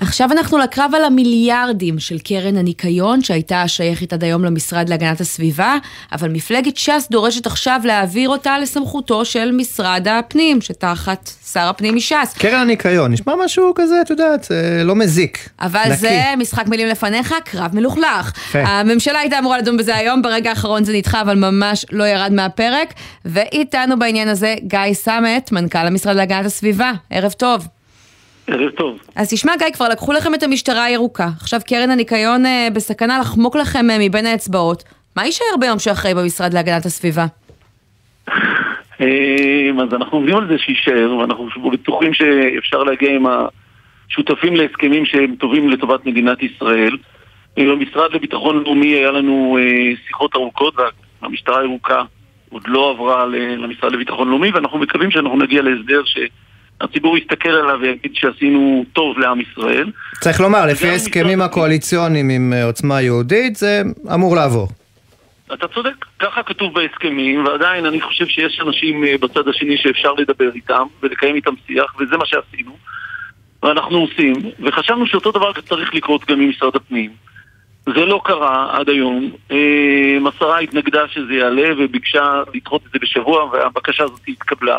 עכשיו אנחנו לקרב על המיליארדים של קרן הניקיון שהייתה שייכת עד היום למשרד להגנת הסביבה, אבל מפלגת ש"ס דורשת עכשיו להעביר אותה לסמכותו של משרד הפנים, שתחת שר הפנים מש"ס. קרן הניקיון, נשמע משהו כזה, את יודעת, לא מזיק. אבל נקי. זה משחק מילים לפניך, קרב מלוכלך. פה. הממשלה הייתה אמורה לדון בזה היום, ברגע האחרון זה נדחה, אבל ממש לא ירד מהפרק. ואיתנו בעניין הזה גיא סמט, מנכ"ל המשרד להגנת הסביבה. ערב טוב. ערב טוב. אז תשמע גיא, כבר לקחו לכם את המשטרה הירוקה. עכשיו קרן הניקיון אה, בסכנה לחמוק לכם אה, מבין האצבעות. מה יישאר ביום שאחרי במשרד להגנת הסביבה? אה, אז אנחנו עובדים על זה שיישאר, ואנחנו בטוחים שאפשר להגיע עם השותפים להסכמים שהם טובים לטובת מדינת ישראל. במשרד לביטחון לאומי היה לנו שיחות ארוכות, והמשטרה הירוקה עוד לא עברה למשרד לביטחון לאומי, ואנחנו מקווים שאנחנו נגיע להסדר ש... הציבור יסתכל עליו ויגיד שעשינו טוב לעם ישראל. צריך לומר, לפי ההסכמים הקואליציוניים עם אה, עוצמה יהודית, זה אמור לעבור. אתה צודק, ככה כתוב בהסכמים, ועדיין אני חושב שיש אנשים אה, בצד השני שאפשר לדבר איתם ולקיים איתם שיח, וזה מה שעשינו. ואנחנו עושים, וחשבנו שאותו דבר צריך לקרות גם עם משרד הפנים. זה לא קרה עד היום. אה, השרה התנגדה שזה יעלה וביקשה לדחות את זה בשבוע, והבקשה הזאת התקבלה.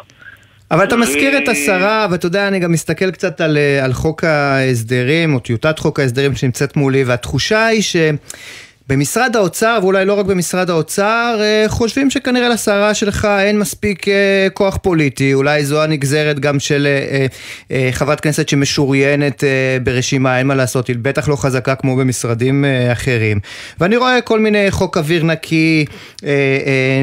אבל אתה מזכיר את השרה, ואתה יודע, אני גם מסתכל קצת על, אה, על חוק ההסדרים, או טיוטת חוק ההסדרים שנמצאת מולי, והתחושה היא ש... במשרד האוצר, ואולי לא רק במשרד האוצר, אה, חושבים שכנראה לשרה שלך אין מספיק אה, כוח פוליטי. אולי זו הנגזרת גם של אה, חברת כנסת שמשוריינת ברשימה, אין מה לעשות, היא בטח לא חזקה כמו במשרדים אחרים. ואני רואה כל מיני חוק אוויר נקי,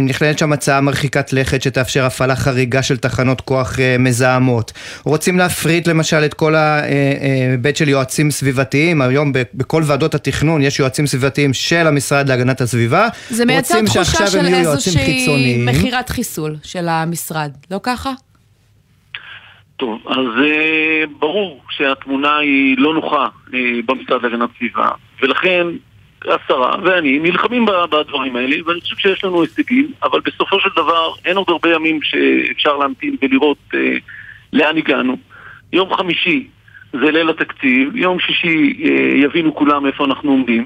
נכללת שם הצעה מרחיקת לכת שתאפשר הפעלה חריגה של תחנות כוח מזהמות. רוצים להפריט למשל את כל ההיבט של יועצים סביבתיים, היום בכל ועדות התכנון יש יועצים סביבתיים של המשרד להגנת הסביבה. זה מייצר תחושה של איזושהי מכירת חיסול של המשרד, לא ככה? טוב, אז uh, ברור שהתמונה היא לא נוחה uh, במשרד להגנת הסביבה, ולכן השרה ואני נלחמים בדברים האלה, ואני חושב שיש לנו הישגים, אבל בסופו של דבר אין עוד הרבה ימים שאפשר להמתין ולראות אה, לאן הגענו. יום חמישי זה ליל התקציב, יום שישי אה, יבינו כולם איפה אנחנו עומדים.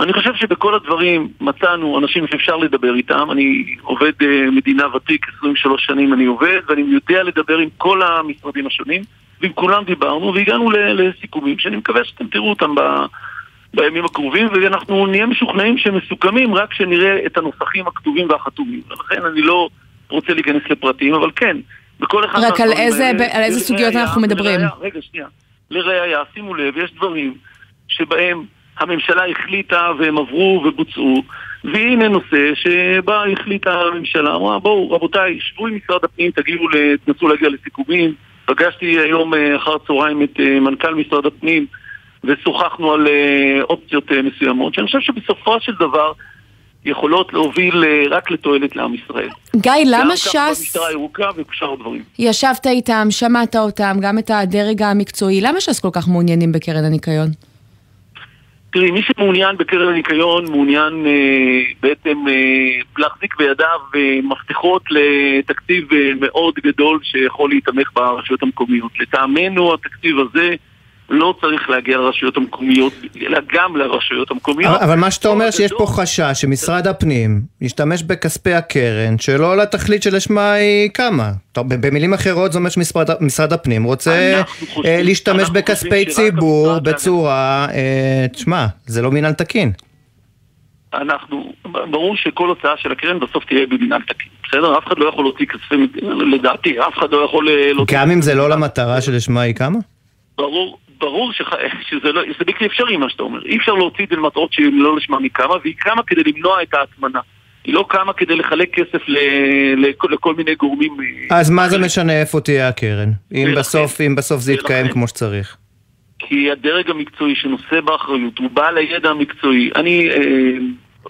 ואני חושב שבכל הדברים מצאנו אנשים שאפשר לדבר איתם. אני עובד אה, מדינה ותיק, 23 שנים אני עובד, ואני יודע לדבר עם כל המשרדים השונים, ועם כולם דיברנו, והגענו לסיכומים שאני מקווה שאתם תראו אותם ב... בימים הקרובים, ואנחנו נהיה משוכנעים שהם מסוכמים רק כשנראה את הנוסחים הכתובים והחתומים. ולכן אני לא רוצה להיכנס לפרטים, אבל כן, בכל אחד... רק על איזה, האלה, על איזה סוגיות אנחנו מדברים? לראיה, רגע, שנייה. לראיה, שימו לב, יש דברים שבהם הממשלה החליטה והם עברו ובוצעו, והנה נושא שבה החליטה הממשלה, אמרה בואו רבותיי, שבו עם משרד הפנים, תגיעו, תנסו להגיע לסיכומים. פגשתי היום אה, אחר הצהריים את אה, מנכ"ל משרד הפנים ושוחחנו על אה, אופציות מסוימות, שאני חושב שבסופו של דבר יכולות להוביל רק לתועלת לעם ישראל. גיא, למה ש"ס... גם במשטרה הירוקה ובשאר הדברים. ישבת איתם, שמעת אותם, גם את הדרג המקצועי, למה ש"ס כל כך מעוניינים בקרן הניקיון? תראי, מי שמעוניין בקרן הניקיון מעוניין אה, בעצם אה, להחזיק בידיו אה, מפתחות לתקציב אה, מאוד גדול שיכול להתמך ברשויות המקומיות. לטעמנו התקציב הזה לא צריך להגיע לרשויות המקומיות, אלא גם לרשויות המקומיות. אבל, מה שאתה אומר שיש פה חשש שמשרד הפנים ישתמש בכספי הקרן שלא לתכלית שלשמה היא קמה. במילים אחרות זה אומר שמשרד הפנים רוצה אה, להשתמש בכספי ציבור בצורה, אה, תשמע, זה לא מינהל תקין. אנחנו, ברור שכל הוצאה של הקרן בסוף תהיה במינהל תקין, בסדר? אף אחד לא יכול להוציא כספים, לדעתי, אף אחד לא יכול אה, להוציא... גם אם זה לא למטרה שלשמה היא קמה? ברור, ברור שח... שזה לא, זה בלתי אפשרי מה שאתה אומר. אי אפשר להוציא את זה למטרות שהן לא לשמם היא קמה, והיא קמה כדי למנוע את ההטמנה. היא לא קמה כדי לחלק כסף ל... לכל, לכל מיני גורמים. אה, אז מה זה משנה איפה תהיה הקרן? אם בסוף, אם בסוף זה יתקיים כמו שצריך. כי הדרג המקצועי שנושא באחריות, הוא בעל הידע המקצועי. אני אה,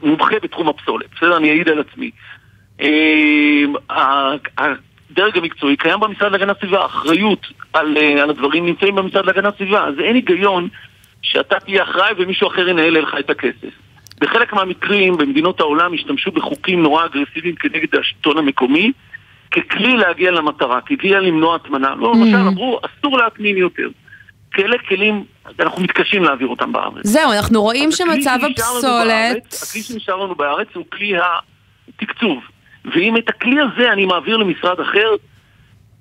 מומחה בתחום הפסולת, בסדר? אני אעיד על עצמי. אה, הדרג המקצועי קיים במשרד להגנת הסביבה, אחריות על, uh, על הדברים נמצאים במשרד להגנת הסביבה, אז אין היגיון שאתה תהיה אחראי ומישהו אחר ינהל לך את הכסף. בחלק מהמקרים במדינות העולם השתמשו בחוקים נורא אגרסיביים כנגד השלטון המקומי ככלי להגיע למטרה, ככלי למנוע הטמנה. לא, mm. למשל אמרו, אסור להטמין יותר. כאלה כלים, אנחנו מתקשים להעביר אותם בארץ. זהו, אנחנו רואים שמצב הפסולת... הכלי שנשאר לנו בארץ הוא כלי התקצוב. ואם את הכלי הזה אני מעביר למשרד אחר,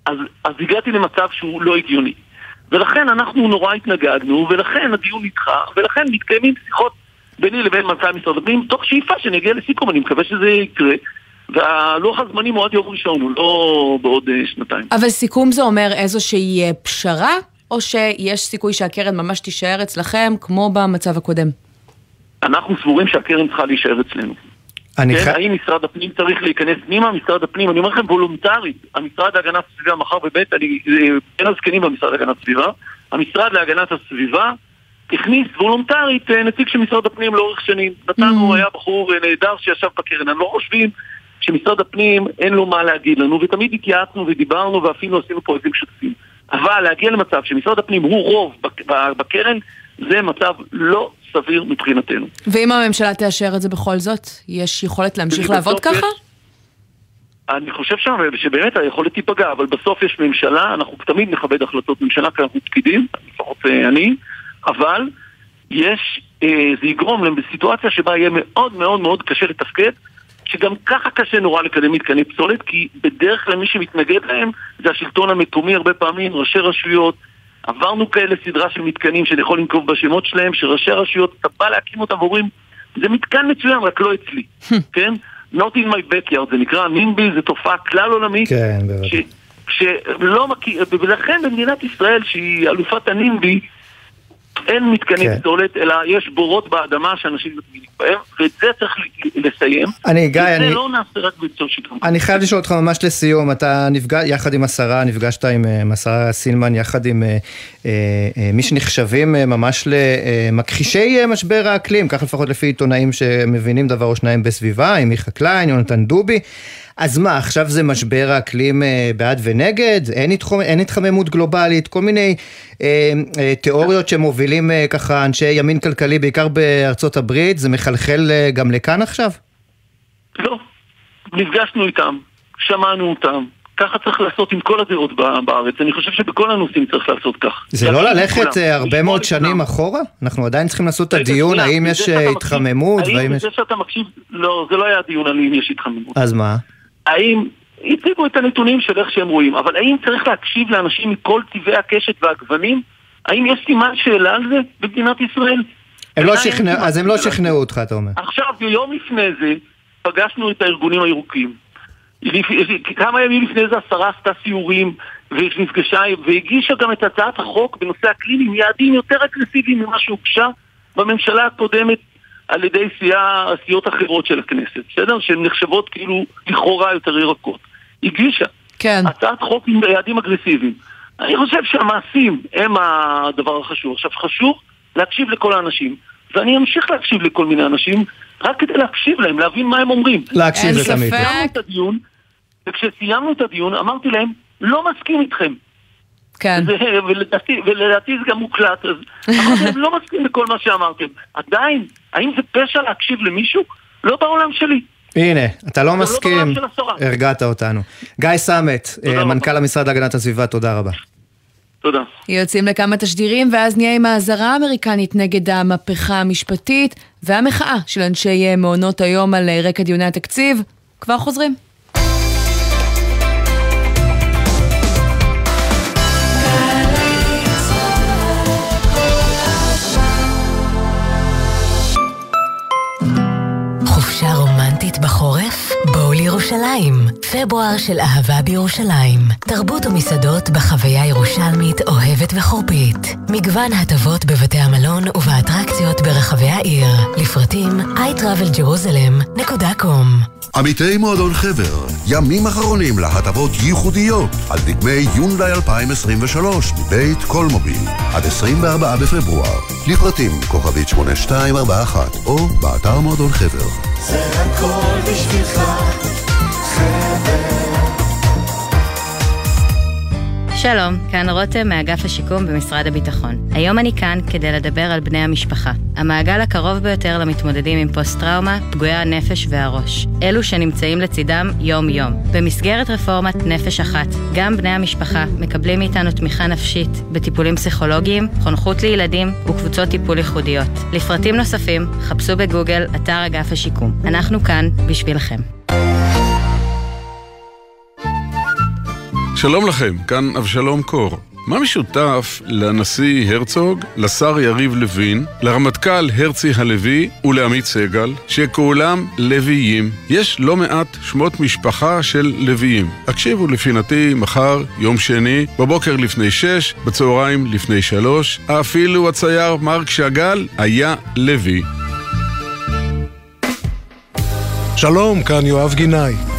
אז, אז הגעתי למצב שהוא לא הגיוני. ולכן אנחנו נורא התנגדנו, ולכן הדיון נדחה, ולכן מתקיימים שיחות ביני לבין מנכ"ל משרד הפנים, תוך שאיפה שאני אגיע לסיכום, אני מקווה שזה יקרה. והלוח הזמנים הוא עד יום ראשון, הוא לא בעוד uh, שנתיים. אבל סיכום זה אומר איזושהי אה, פשרה, או שיש סיכוי שהקרן ממש תישאר אצלכם, כמו במצב הקודם? אנחנו סבורים שהקרן צריכה להישאר אצלנו. כן, ח... האם משרד הפנים צריך להיכנס פנימה? משרד הפנים, אני אומר לכם וולונטרית, המשרד להגנת הסביבה מחר בבית, אני בין הזקנים במשרד להגנת הסביבה, המשרד להגנת הסביבה הכניס וולונטרית אה, נציג של משרד הפנים לאורך שנים. נתנו, mm. היה בחור אה, נהדר שישב בקרן, אני לא חושבים שמשרד הפנים אין לו מה להגיד לנו, ותמיד התייעצנו ודיברנו ואפילו עשינו איזה שותפים. אבל להגיע למצב שמשרד הפנים הוא רוב בקרן, זה מצב לא סביר מבחינתנו. ואם הממשלה תאשר את זה בכל זאת, יש יכולת להמשיך לעבוד ככה? אני חושב שם שבאמת היכולת תיפגע, אבל בסוף יש ממשלה, אנחנו תמיד נכבד החלטות ממשלה, כי אנחנו פקידים, לפחות אה, אני, אבל יש, אה, זה יגרום לסיטואציה שבה יהיה מאוד מאוד מאוד קשה לתפקד, שגם ככה קשה נורא לקדם מתקני פסולת, כי בדרך כלל מי שמתנגד להם זה השלטון המקומי הרבה פעמים, ראשי רשויות, עברנו כאלה סדרה של מתקנים שאני יכול לנקוב בשמות שלהם, שראשי הרשויות, אתה בא להקים אותם ואומרים, זה מתקן מצוין, רק לא אצלי, כן? Not in my backyard, זה נקרא נימבי, זו תופעה כלל עולמית. כן, בוודאי. שלא מכיר, ולכן במדינת ישראל, שהיא אלופת הנימבי, אין מתקני כן. פסולת, אלא יש בורות באדמה שאנשים מטמינים בהם, ואת זה צריך לסיים. אני, גיא, אני... לא נעשה רק באמצעות שיתוף. אני חייב לשאול אותך ממש לסיום, אתה נפגש יחד עם השרה, נפגשת עם, אה, השרה סילמן, יחד עם אה, אה, אה, מי שנחשבים אה, ממש למכחישי משבר האקלים, כך לפחות לפי עיתונאים שמבינים דבר או שניים בסביבה, עם מיכה קליין, יונתן דובי. אז מה, עכשיו זה משבר האקלים אה, בעד ונגד? אין, התחומ... אין התחממות גלובלית? כל מיני אה, אה, תיאוריות שמובילים אה, ככה אנשי ימין כלכלי, בעיקר בארצות הברית, זה מחלחל אה, גם לכאן עכשיו? לא. נפגשנו איתם, שמענו אותם. ככה צריך לעשות עם כל הדעות בארץ. אני חושב שבכל הנושאים צריך לעשות כך. זה לא ללכת אה, הרבה מאוד שנים אחורה? אנחנו עדיין צריכים לעשות את הדיון, האם יש אה, התחממות, והאם יש... האם זה שאתה מקשיב... לא, זה לא היה דיון על אם יש התחממות. אז מה? האם... הציגו את הנתונים של איך שהם רואים, אבל האם צריך להקשיב לאנשים מכל טבעי הקשת והגוונים? האם יש סימן שאלה על זה במדינת ישראל? הם לא שכנעו, אז הם לא שכנעו אותך, אתה אומר. עכשיו, יום לפני זה, פגשנו את הארגונים הירוקים. כמה ימים לפני זה השרה עשתה סיורים ונפגשה והגישה גם את הצעת החוק בנושא אקלים עם יעדים יותר אגרסיביים ממה שהוגשה בממשלה הקודמת על ידי סיעות אחרות של הכנסת, בסדר? שהן נחשבות כאילו לכאורה יותר ירקות. הגישה. כן. הצעת חוק עם יעדים אגרסיביים. אני חושב שהמעשים הם הדבר החשוב. עכשיו, חשוב להקשיב לכל האנשים, ואני אמשיך להקשיב לכל מיני אנשים, רק כדי להקשיב להם, להבין מה הם אומרים. להקשיב זה תמיד. סיימנו את הדיון, וכשסיימנו את הדיון אמרתי להם, לא מסכים איתכם. כן. זה, ולדעתי, ולדעתי זה גם מוקלט, אז אמרתי להם, לא מסכים לכל מה שאמרתם. עדיין, האם זה פשע להקשיב למישהו? לא בעולם שלי. הנה, אתה לא לא מסכים, השרה. הרגעת אותנו. גיא סמט, מנכ"ל המשרד להגנת הסביבה, תודה רבה. תודה. יוצאים לכמה תשדירים, ואז נהיה עם האזהרה האמריקנית נגד המהפכה המשפטית והמחאה של אנשי אה, מעונות היום על אה, רקע דיוני התקציב. כבר חוזרים. בואו לירושלים. פברואר של אהבה בירושלים. תרבות ומסעדות בחוויה ירושלמית אוהבת וחורפית. מגוון הטבות בבתי המלון ובאטרקציות ברחבי העיר. לפרטים iTravelJerusalem.com עמיתי מועדון חבר, ימים אחרונים להטבות ייחודיות על דגמי יונדאי 2023 מבית קולמוביל עד 24 בפברואר. לפרטים כוכבית 8241 או באתר מועדון חבר. זה הכל בשבילך, שלום, כאן רותם מאגף השיקום במשרד הביטחון. היום אני כאן כדי לדבר על בני המשפחה. המעגל הקרוב ביותר למתמודדים עם פוסט-טראומה, פגועי הנפש והראש. אלו שנמצאים לצידם יום-יום. במסגרת רפורמת נפש אחת, גם בני המשפחה מקבלים מאיתנו תמיכה נפשית בטיפולים פסיכולוגיים, חונכות לילדים וקבוצות טיפול ייחודיות. לפרטים נוספים, חפשו בגוגל אתר אגף השיקום. אנחנו כאן בשבילכם. שלום לכם, כאן אבשלום קור. מה משותף לנשיא הרצוג, לשר יריב לוין, לרמטכ"ל הרצי הלוי ולעמית סגל, שכולם לוויים? יש לא מעט שמות משפחה של לוויים. הקשיבו לפינתי מחר, יום שני, בבוקר לפני שש, בצהריים לפני שלוש, אפילו הצייר מרק שאגאל היה לוי. שלום, כאן יואב גינאי.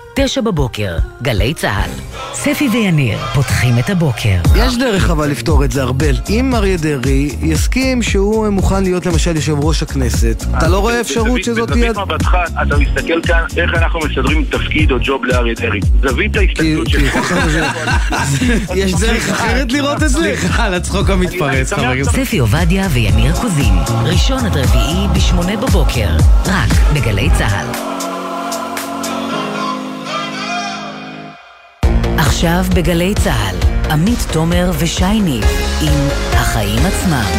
תשע בבוקר, גלי צה"ל. ספי ויניר פותחים את הבוקר. יש דרך אבל לפתור את זה, ארבל. אם אריה דרעי יסכים שהוא מוכן להיות למשל יושב ראש הכנסת, אתה לא רואה אפשרות שזאת תהיה... בזווית מבטך, אתה מסתכל כאן איך אנחנו מסדרים תפקיד או ג'וב לאריה דרעי. זווית ההסתכלות שלך. יש דרך אחרת לראות את זה? סליחה על הצחוק המתפרץ, חבר הכנסת. ספי עובדיה ויניר קוזין, ראשון עד רביעי בשמונה בבוקר, רק בגלי צה"ל. עכשיו בגלי צה"ל, עמית תומר ושי ניב עם החיים עצמם.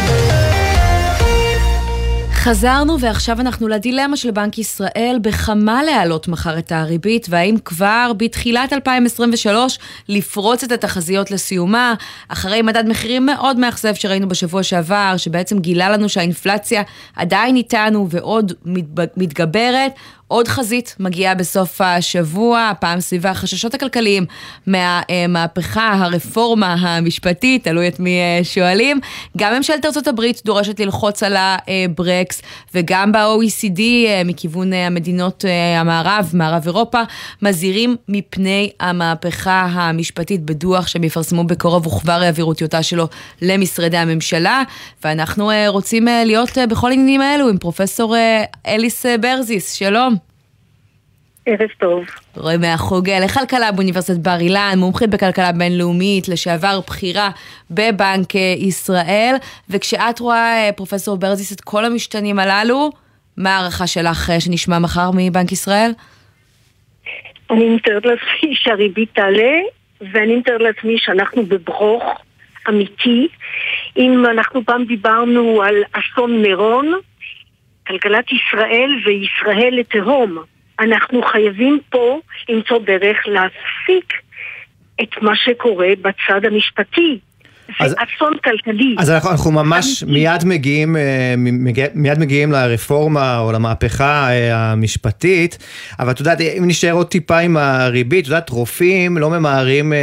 חזרנו ועכשיו אנחנו לדילמה של בנק ישראל בכמה להעלות מחר את הריבית והאם כבר בתחילת 2023 לפרוץ את התחזיות לסיומה אחרי מדד מחירים מאוד מאכזב שראינו בשבוע שעבר שבעצם גילה לנו שהאינפלציה עדיין איתנו ועוד מתגברת עוד חזית מגיעה בסוף השבוע, הפעם סביב החששות הכלכליים מהמהפכה, הרפורמה המשפטית, תלוי את מי אה, שואלים. גם ממשלת ארה"ב דורשת ללחוץ על הברקס, וגם ב-OECD אה, מכיוון אה, המדינות המערב, מערב אירופה, מזהירים מפני המהפכה המשפטית בדוח שהם יפרסמו בקרוב וכבר יעבירו טיוטה שלו למשרדי הממשלה. ואנחנו רוצים להיות בכל העניינים האלו עם פרופסור אליס ברזיס, שלום. ערב טוב. רואה מהחוג לכלכלה באוניברסיטת בר אילן, מומחית בכלכלה בינלאומית, לשעבר בכירה בבנק ישראל, וכשאת רואה, פרופסור ברזיס, את כל המשתנים הללו, מה ההערכה שלך שנשמע מחר מבנק ישראל? אני מתארת לעצמי שהריבית תעלה, ואני מתארת לעצמי שאנחנו בברוך אמיתי. אם אנחנו פעם דיברנו על אסון מירון, כלכלת ישראל וישראל לתהום. אנחנו חייבים פה למצוא דרך להפסיק את מה שקורה בצד המשפטי. זה אסון כלכלי. אז אנחנו, אנחנו ממש מיד מגיעים, אה, מיד מגיעים לרפורמה או למהפכה אה, המשפטית, אבל את יודעת, אם נשאר עוד טיפה עם הריבית, את יודעת, רופאים לא ממהרים אה,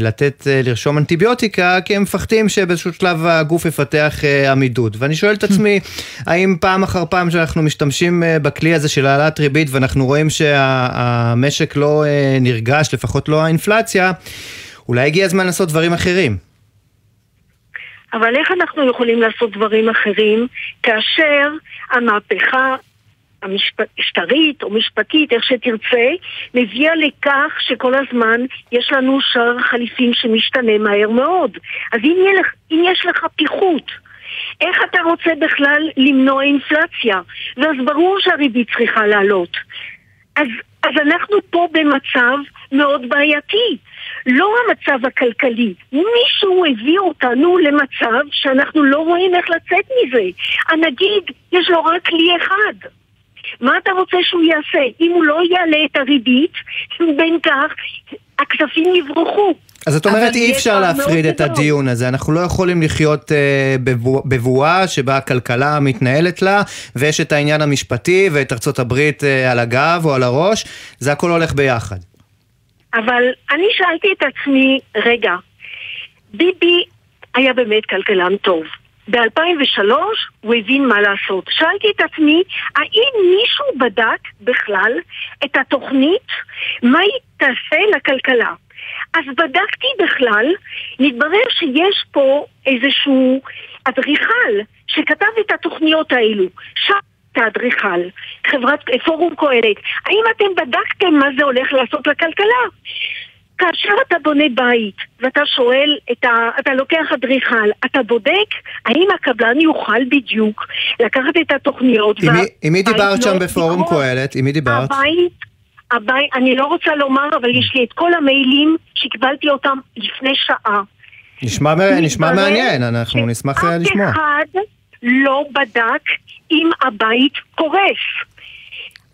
לתת, לרשום אנטיביוטיקה, כי הם מפחדים שבאיזשהו שלב הגוף יפתח עמידות. ואני שואל את עצמי, האם פעם אחר פעם שאנחנו משתמשים בכלי הזה של העלאת ריבית, ואנחנו רואים שהמשק לא נרגש, לפחות לא האינפלציה, אולי הגיע הזמן לעשות דברים אחרים. אבל איך אנחנו יכולים לעשות דברים אחרים כאשר המהפכה המשטרית או משפטית, איך שתרצה, מביאה לכך שכל הזמן יש לנו שער חליפין שמשתנה מהר מאוד. אז אם, ילך, אם יש לך פיחות, איך אתה רוצה בכלל למנוע אינפלציה? ואז ברור שהריבית צריכה לעלות. אז, אז אנחנו פה במצב מאוד בעייתי. לא המצב הכלכלי. מישהו הביא אותנו למצב שאנחנו לא רואים איך לצאת מזה. הנגיד, יש לו רק כלי אחד. מה אתה רוצה שהוא יעשה? אם הוא לא יעלה את הריבית, בין כך הכספים יברחו. אז את אומרת אי אפשר להפריד את הדיון הזה, אנחנו לא יכולים לחיות uh, בבועה שבה הכלכלה מתנהלת לה ויש את העניין המשפטי ואת ארצות הברית uh, על הגב או על הראש, זה הכל הולך ביחד. אבל אני שאלתי את עצמי, רגע, ביבי היה באמת כלכלן טוב. ב-2003 הוא הבין מה לעשות. שאלתי את עצמי, האם מישהו בדק בכלל את התוכנית, מה היא תעשה לכלכלה? אז בדקתי בכלל, מתברר שיש פה איזשהו אדריכל שכתב את התוכניות האלו. שם האדריכל, חברת פורום קהלת, האם אתם בדקתם מה זה הולך לעשות לכלכלה? כאשר אתה בונה בית ואתה שואל, ה... אתה לוקח אדריכל, אתה בודק האם הקבלן יוכל בדיוק לקחת את התוכניות. עם מי דיברת שם לא בפורום קהלת? עם מי דיברת? הבית, הבית, אני לא רוצה לומר, אבל יש לי את כל המיילים שקיבלתי אותם לפני שעה. נשמע, נשמע מעניין, אנחנו נשמח אה, לשמוע. אף אחד לא בדק אם הבית קורס.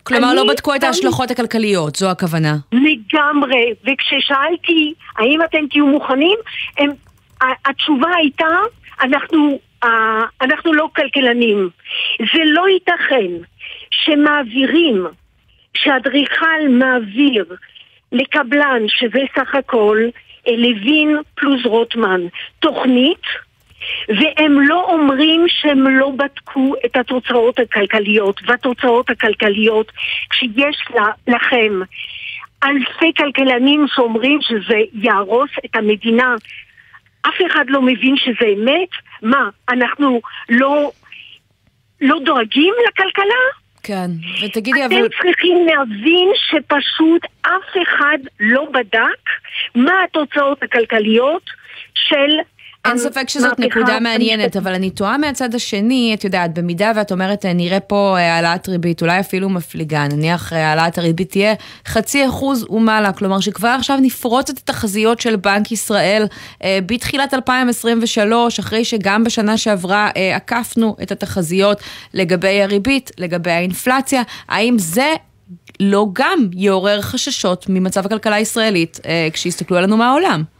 כלומר, לא בדקו את ההשלכות הכלכליות, זו הכוונה. לגמרי, וכששאלתי האם אתם תהיו מוכנים, הם, התשובה הייתה, אנחנו, אנחנו לא כלכלנים. זה לא ייתכן שמעבירים, שאדריכל מעביר לקבלן, שזה סך הכל לוין פלוס רוטמן, תוכנית והם לא אומרים שהם לא בדקו את התוצאות הכלכליות, והתוצאות הכלכליות, כשיש לכם אלפי כלכלנים שאומרים שזה יהרוס את המדינה, אף אחד לא מבין שזה אמת? מה, אנחנו לא, לא דואגים לכלכלה? כן, ותגידי אתם אבל... אתם צריכים להבין שפשוט אף אחד לא בדק מה התוצאות הכלכליות של אין ספק שזאת נקודה מעניינת, אבל אני תוהה מהצד השני, את יודעת, במידה ואת אומרת, אה, נראה פה אה, העלאת ריבית, אולי אפילו מפליגה, נניח אה, העלאת הריבית תהיה חצי אחוז ומעלה, כלומר שכבר עכשיו נפרוץ את התחזיות של בנק ישראל בתחילת 2023, אחרי שגם בשנה שעברה עקפנו את התחזיות לגבי הריבית, לגבי האינפלציה, האם זה לא גם יעורר חששות ממצב הכלכלה הישראלית כשיסתכלו עלינו מהעולם?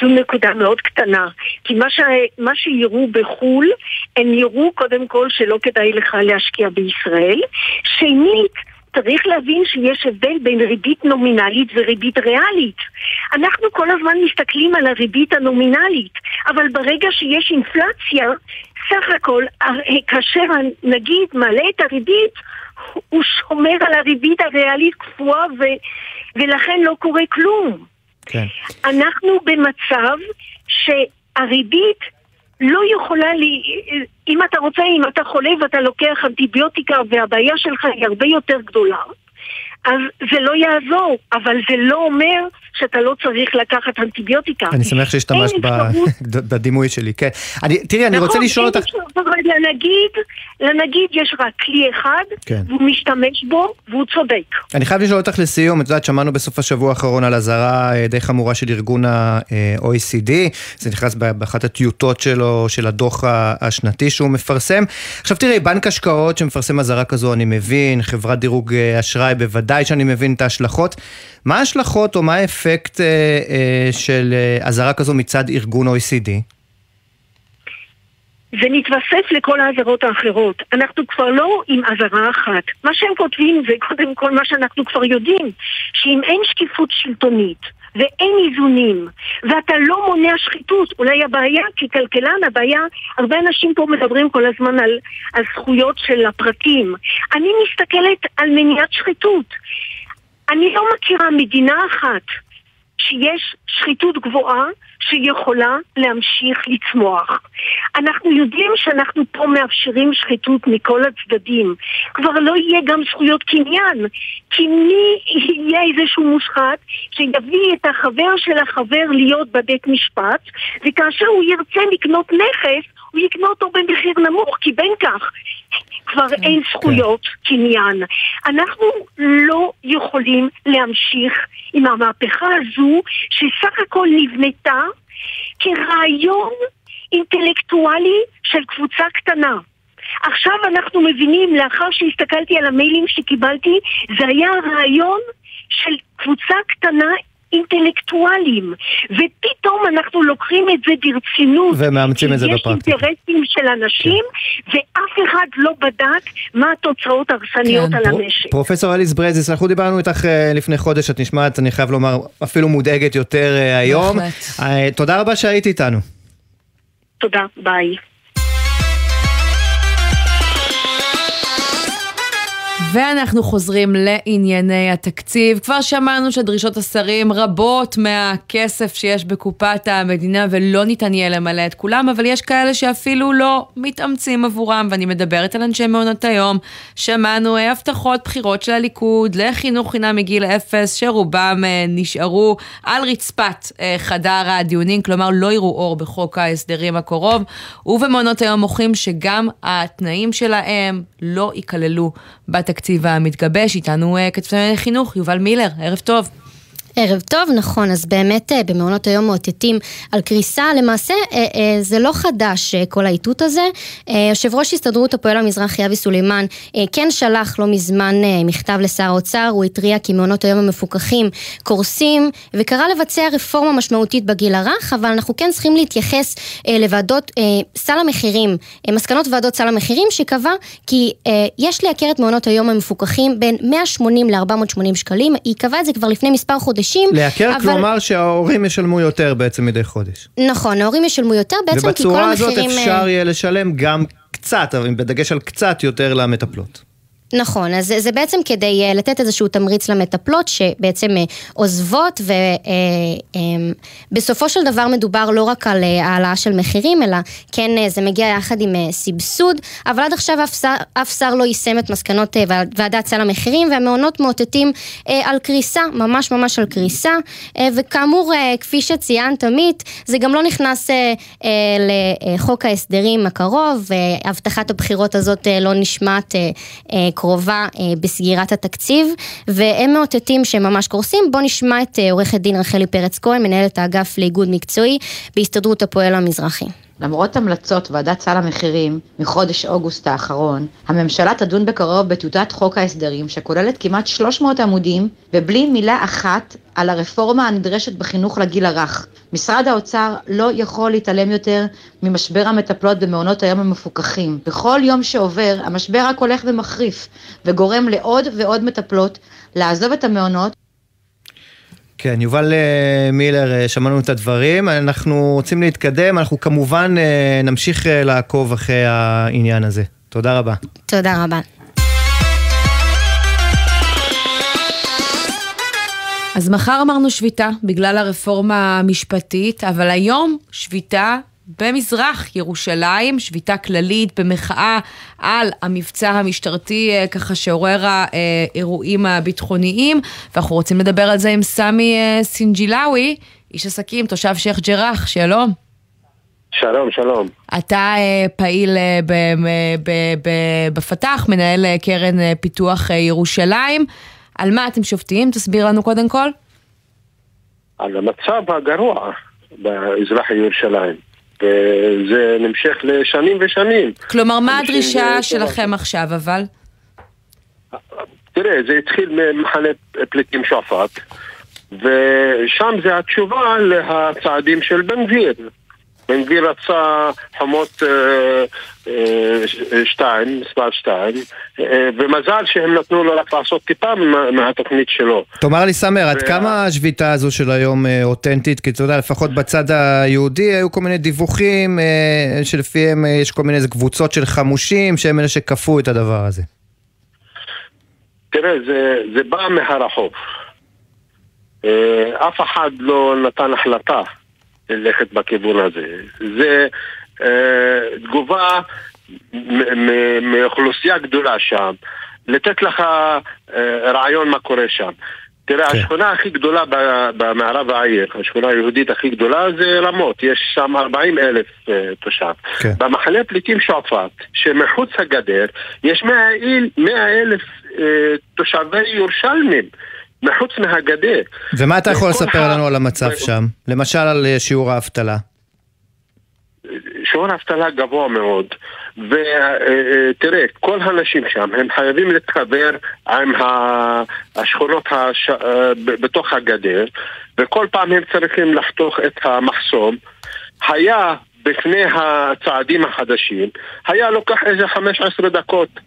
זו נקודה מאוד קטנה. כי מה, ש... מה שיראו בחו"ל, הם יראו קודם כל שלא כדאי לך להשקיע בישראל. שנית, צריך להבין שיש הבדל בין ריבית נומינלית וריבית ריאלית. אנחנו כל הזמן מסתכלים על הריבית הנומינלית, אבל ברגע שיש אינפלציה, סך הכל, אה, כאשר הנגיד מעלה את הריבית, הוא שומר על הריבית הריאלית קפואה ו... ולכן לא קורה כלום. כן. אנחנו במצב שהריבית לא יכולה לי... אם אתה רוצה, אם אתה חולה ואתה לוקח אנטיביוטיקה והבעיה שלך היא הרבה יותר גדולה, אז זה לא יעזור, אבל זה לא אומר שאתה לא צריך לקחת אנטיביוטיקה. אני שמח שהשתמשת בדימוי שלי, כן. אני, תראי, אני רוצה נכון, לשאול אותך... לנגיד, לנגיד יש רק כלי אחד, כן. והוא משתמש בו, והוא צודק. אני חייב לשאול אותך לסיום, את יודעת, שמענו בסוף השבוע האחרון על אזהרה אה, די חמורה של ארגון ה-OECD, זה נכנס באחת הטיוטות שלו, של הדוח השנתי שהוא מפרסם. עכשיו תראי, בנק השקעות שמפרסם אזהרה כזו, אני מבין, חברת דירוג אה, אשראי, בוודאי שאני מבין את ההשלכות. מה ההשלכות או מה האפקט אה, אה, של אה, אזהרה כזו מצד ארגון OECD? זה מתווסף לכל האזהרות האחרות. אנחנו כבר לא עם אזהרה אחת. מה שהם כותבים זה קודם כל מה שאנחנו כבר יודעים, שאם אין שקיפות שלטונית ואין איזונים, ואתה לא מונע שחיתות, אולי הבעיה, ככלכלן, הבעיה, הרבה אנשים פה מדברים כל הזמן על, על זכויות של הפרטים. אני מסתכלת על מניעת שחיתות. אני לא מכירה מדינה אחת שיש שחיתות גבוהה שיכולה להמשיך לצמוח. אנחנו יודעים שאנחנו פה מאפשרים שחיתות מכל הצדדים. כבר לא יהיה גם זכויות קניין, כי מי יהיה איזשהו מושחת שיביא את החבר של החבר להיות בבית משפט, וכאשר הוא ירצה לקנות נכס, יקנה אותו במחיר נמוך, כי בין כך כבר אין זכויות קניין. אנחנו לא יכולים להמשיך עם המהפכה הזו, שסך הכל נבנתה כרעיון אינטלקטואלי של קבוצה קטנה. עכשיו אנחנו מבינים, לאחר שהסתכלתי על המיילים שקיבלתי, זה היה רעיון של קבוצה קטנה אינטלקטואלים, ופתאום אנחנו לוקחים את זה ברצינות. ומאמצים את זה בפרקטיקה. אינטרסים של אנשים, ואף אחד לא בדק מה התוצאות ההרסניות על המשק. פרופסור אליס ברזיס, אנחנו דיברנו איתך אה, לפני חודש, את נשמעת, אני חייב לומר, אפילו מודאגת יותר אה, היום. בהחלט. אה, תודה רבה שהיית איתנו. תודה, ביי. ואנחנו חוזרים לענייני התקציב. כבר שמענו שדרישות השרים רבות מהכסף שיש בקופת המדינה ולא ניתן יהיה למלא את כולם, אבל יש כאלה שאפילו לא מתאמצים עבורם, ואני מדברת על אנשי מעונות היום. שמענו אה, הבטחות בחירות של הליכוד לחינוך חינם מגיל אפס, שרובם אה, נשארו על רצפת אה, חדר הדיונים, כלומר לא יראו אור בחוק ההסדרים הקרוב, ובמעונות היום מוחים שגם התנאים שלהם לא ייכללו בתקציב המתגבש. איתנו אה, כתבי חינוך, יובל מילר, ערב טוב. ערב טוב, נכון, אז באמת אה, במעונות היום מאותתים על קריסה, למעשה אה, אה, זה לא חדש כל האיתות הזה. יושב ראש הסתדרות הפועל המזרחי אבי סולימן כן שלח לא מזמן מכתב לשר האוצר, הוא התריע כי מעונות היום המפוקחים קורסים וקרא לבצע רפורמה משמעותית בגיל הרך, אבל אנחנו כן צריכים להתייחס לוועדות סל המחירים, מסקנות ועדות סל המחירים שקבע כי יש לייקר את מעונות היום המפוקחים בין 180 ל-480 שקלים, היא קבעה את זה כבר לפני מספר חודשים. לייקר אבל... כלומר שההורים ישלמו יותר בעצם מדי חודש. נכון, ההורים ישלמו יותר בעצם כי כל ובצורה הזאת המחירים... אה, אפשר יהיה לשלם גם קצת, אבל בדגש על קצת יותר למטפלות. נכון, אז זה, בעצם כדי uh, לתת איזשהו תמריץ למטפלות שבעצם uh, עוזבות ובסופו uh, של דבר מדובר לא רק על העלאה של מחירים, אלא כן זה מגיע יחד עם סבסוד, אבל עד עכשיו אף שר, אף שר לא יישם את מסקנות ועדת סל המחירים והמעונות מאותתים על קריסה, ממש ממש על קריסה, וכאמור, כפי שציינת עמית, זה גם לא נכנס לחוק ההסדרים הקרוב, uh, הבטחת הבחירות הזאת לא נשמעת uh, uh, קרובה אה, בסגירת התקציב, והם מאותתים שהם ממש קורסים. בואו נשמע את אה, עורכת דין רחלי פרץ כהן, מנהלת האגף לאיגוד מקצועי בהסתדרות הפועל המזרחי. למרות המלצות ועדת סל המחירים מחודש אוגוסט האחרון, הממשלה תדון בקרוב בטיוטת חוק ההסדרים שכוללת כמעט 300 עמודים ובלי מילה אחת על הרפורמה הנדרשת בחינוך לגיל הרך. משרד האוצר לא יכול להתעלם יותר ממשבר המטפלות במעונות היום המפוקחים. בכל יום שעובר המשבר רק הולך ומחריף וגורם לעוד ועוד מטפלות לעזוב את המעונות כן, יובל אה, מילר, אה, שמענו את הדברים, אנחנו רוצים להתקדם, אנחנו כמובן אה, נמשיך לעקוב אחרי העניין הזה. תודה רבה. תודה רבה. אז מחר אמרנו שביתה בגלל הרפורמה המשפטית, אבל היום שביתה במזרח ירושלים, שביתה כללית במחאה על המבצע המשטרתי אה, ככה שעורר האירועים הביטחוניים, ואנחנו רוצים לדבר על זה עם סמי אה, סינג'ילאווי, איש עסקים, תושב שייח' ג'ראח, שלום. שלום, שלום. אתה אה, פעיל בפתח, מנהל קרן פיתוח ירושלים. על מה אתם שופטים? תסביר לנו קודם כל. על המצב הגרוע באזרח ירושלים. וזה נמשך לשנים ושנים. כלומר, מה הדרישה שלכם עכשיו אבל? תראה, זה התחיל ממחנה פליטים שועפאט, ושם זה התשובה להצעדים של בן גביר. בן גביר רצה חומות אה, אה, שתיים, מספר שתיים, אה, ומזל שהם נתנו לו רק לעשות טיפה מהתוכנית שלו. תאמר לי סמר, עד כמה השביתה הזו של היום אותנטית? כי אתה יודע, לפחות בצד היהודי היו כל מיני דיווחים שלפיהם יש כל מיני קבוצות של חמושים שהם אלה שכפו את הדבר הזה. תראה, זה, זה בא מהרחוב. אף אחד לא נתן החלטה ללכת בכיוון הזה. זה אה, תגובה מאוכלוסייה גדולה שם, לתת לך אה, רעיון מה קורה שם. תראה, כן. השכונה הכי גדולה במערב העיר, השכונה היהודית הכי גדולה זה רמות, יש שם 40 אלף uh, תושב. כן. במחנה פליטים שועפאט, שמחוץ הגדר, יש 100 אלף uh, תושבי ירושלמים. מחוץ מהגדר. ומה אתה יכול לספר לנו על המצב שם? למשל על אה, שיעור האבטלה. שיעור האבטלה גבוה מאוד, ותראה, כל האנשים שם, הם חייבים להתחבר עם השכונות הש... אה, בתוך הגדר, וכל פעם הם צריכים לחתוך את המחסום. היה בפני הצעדים החדשים, היה לוקח איזה 15 דקות אה,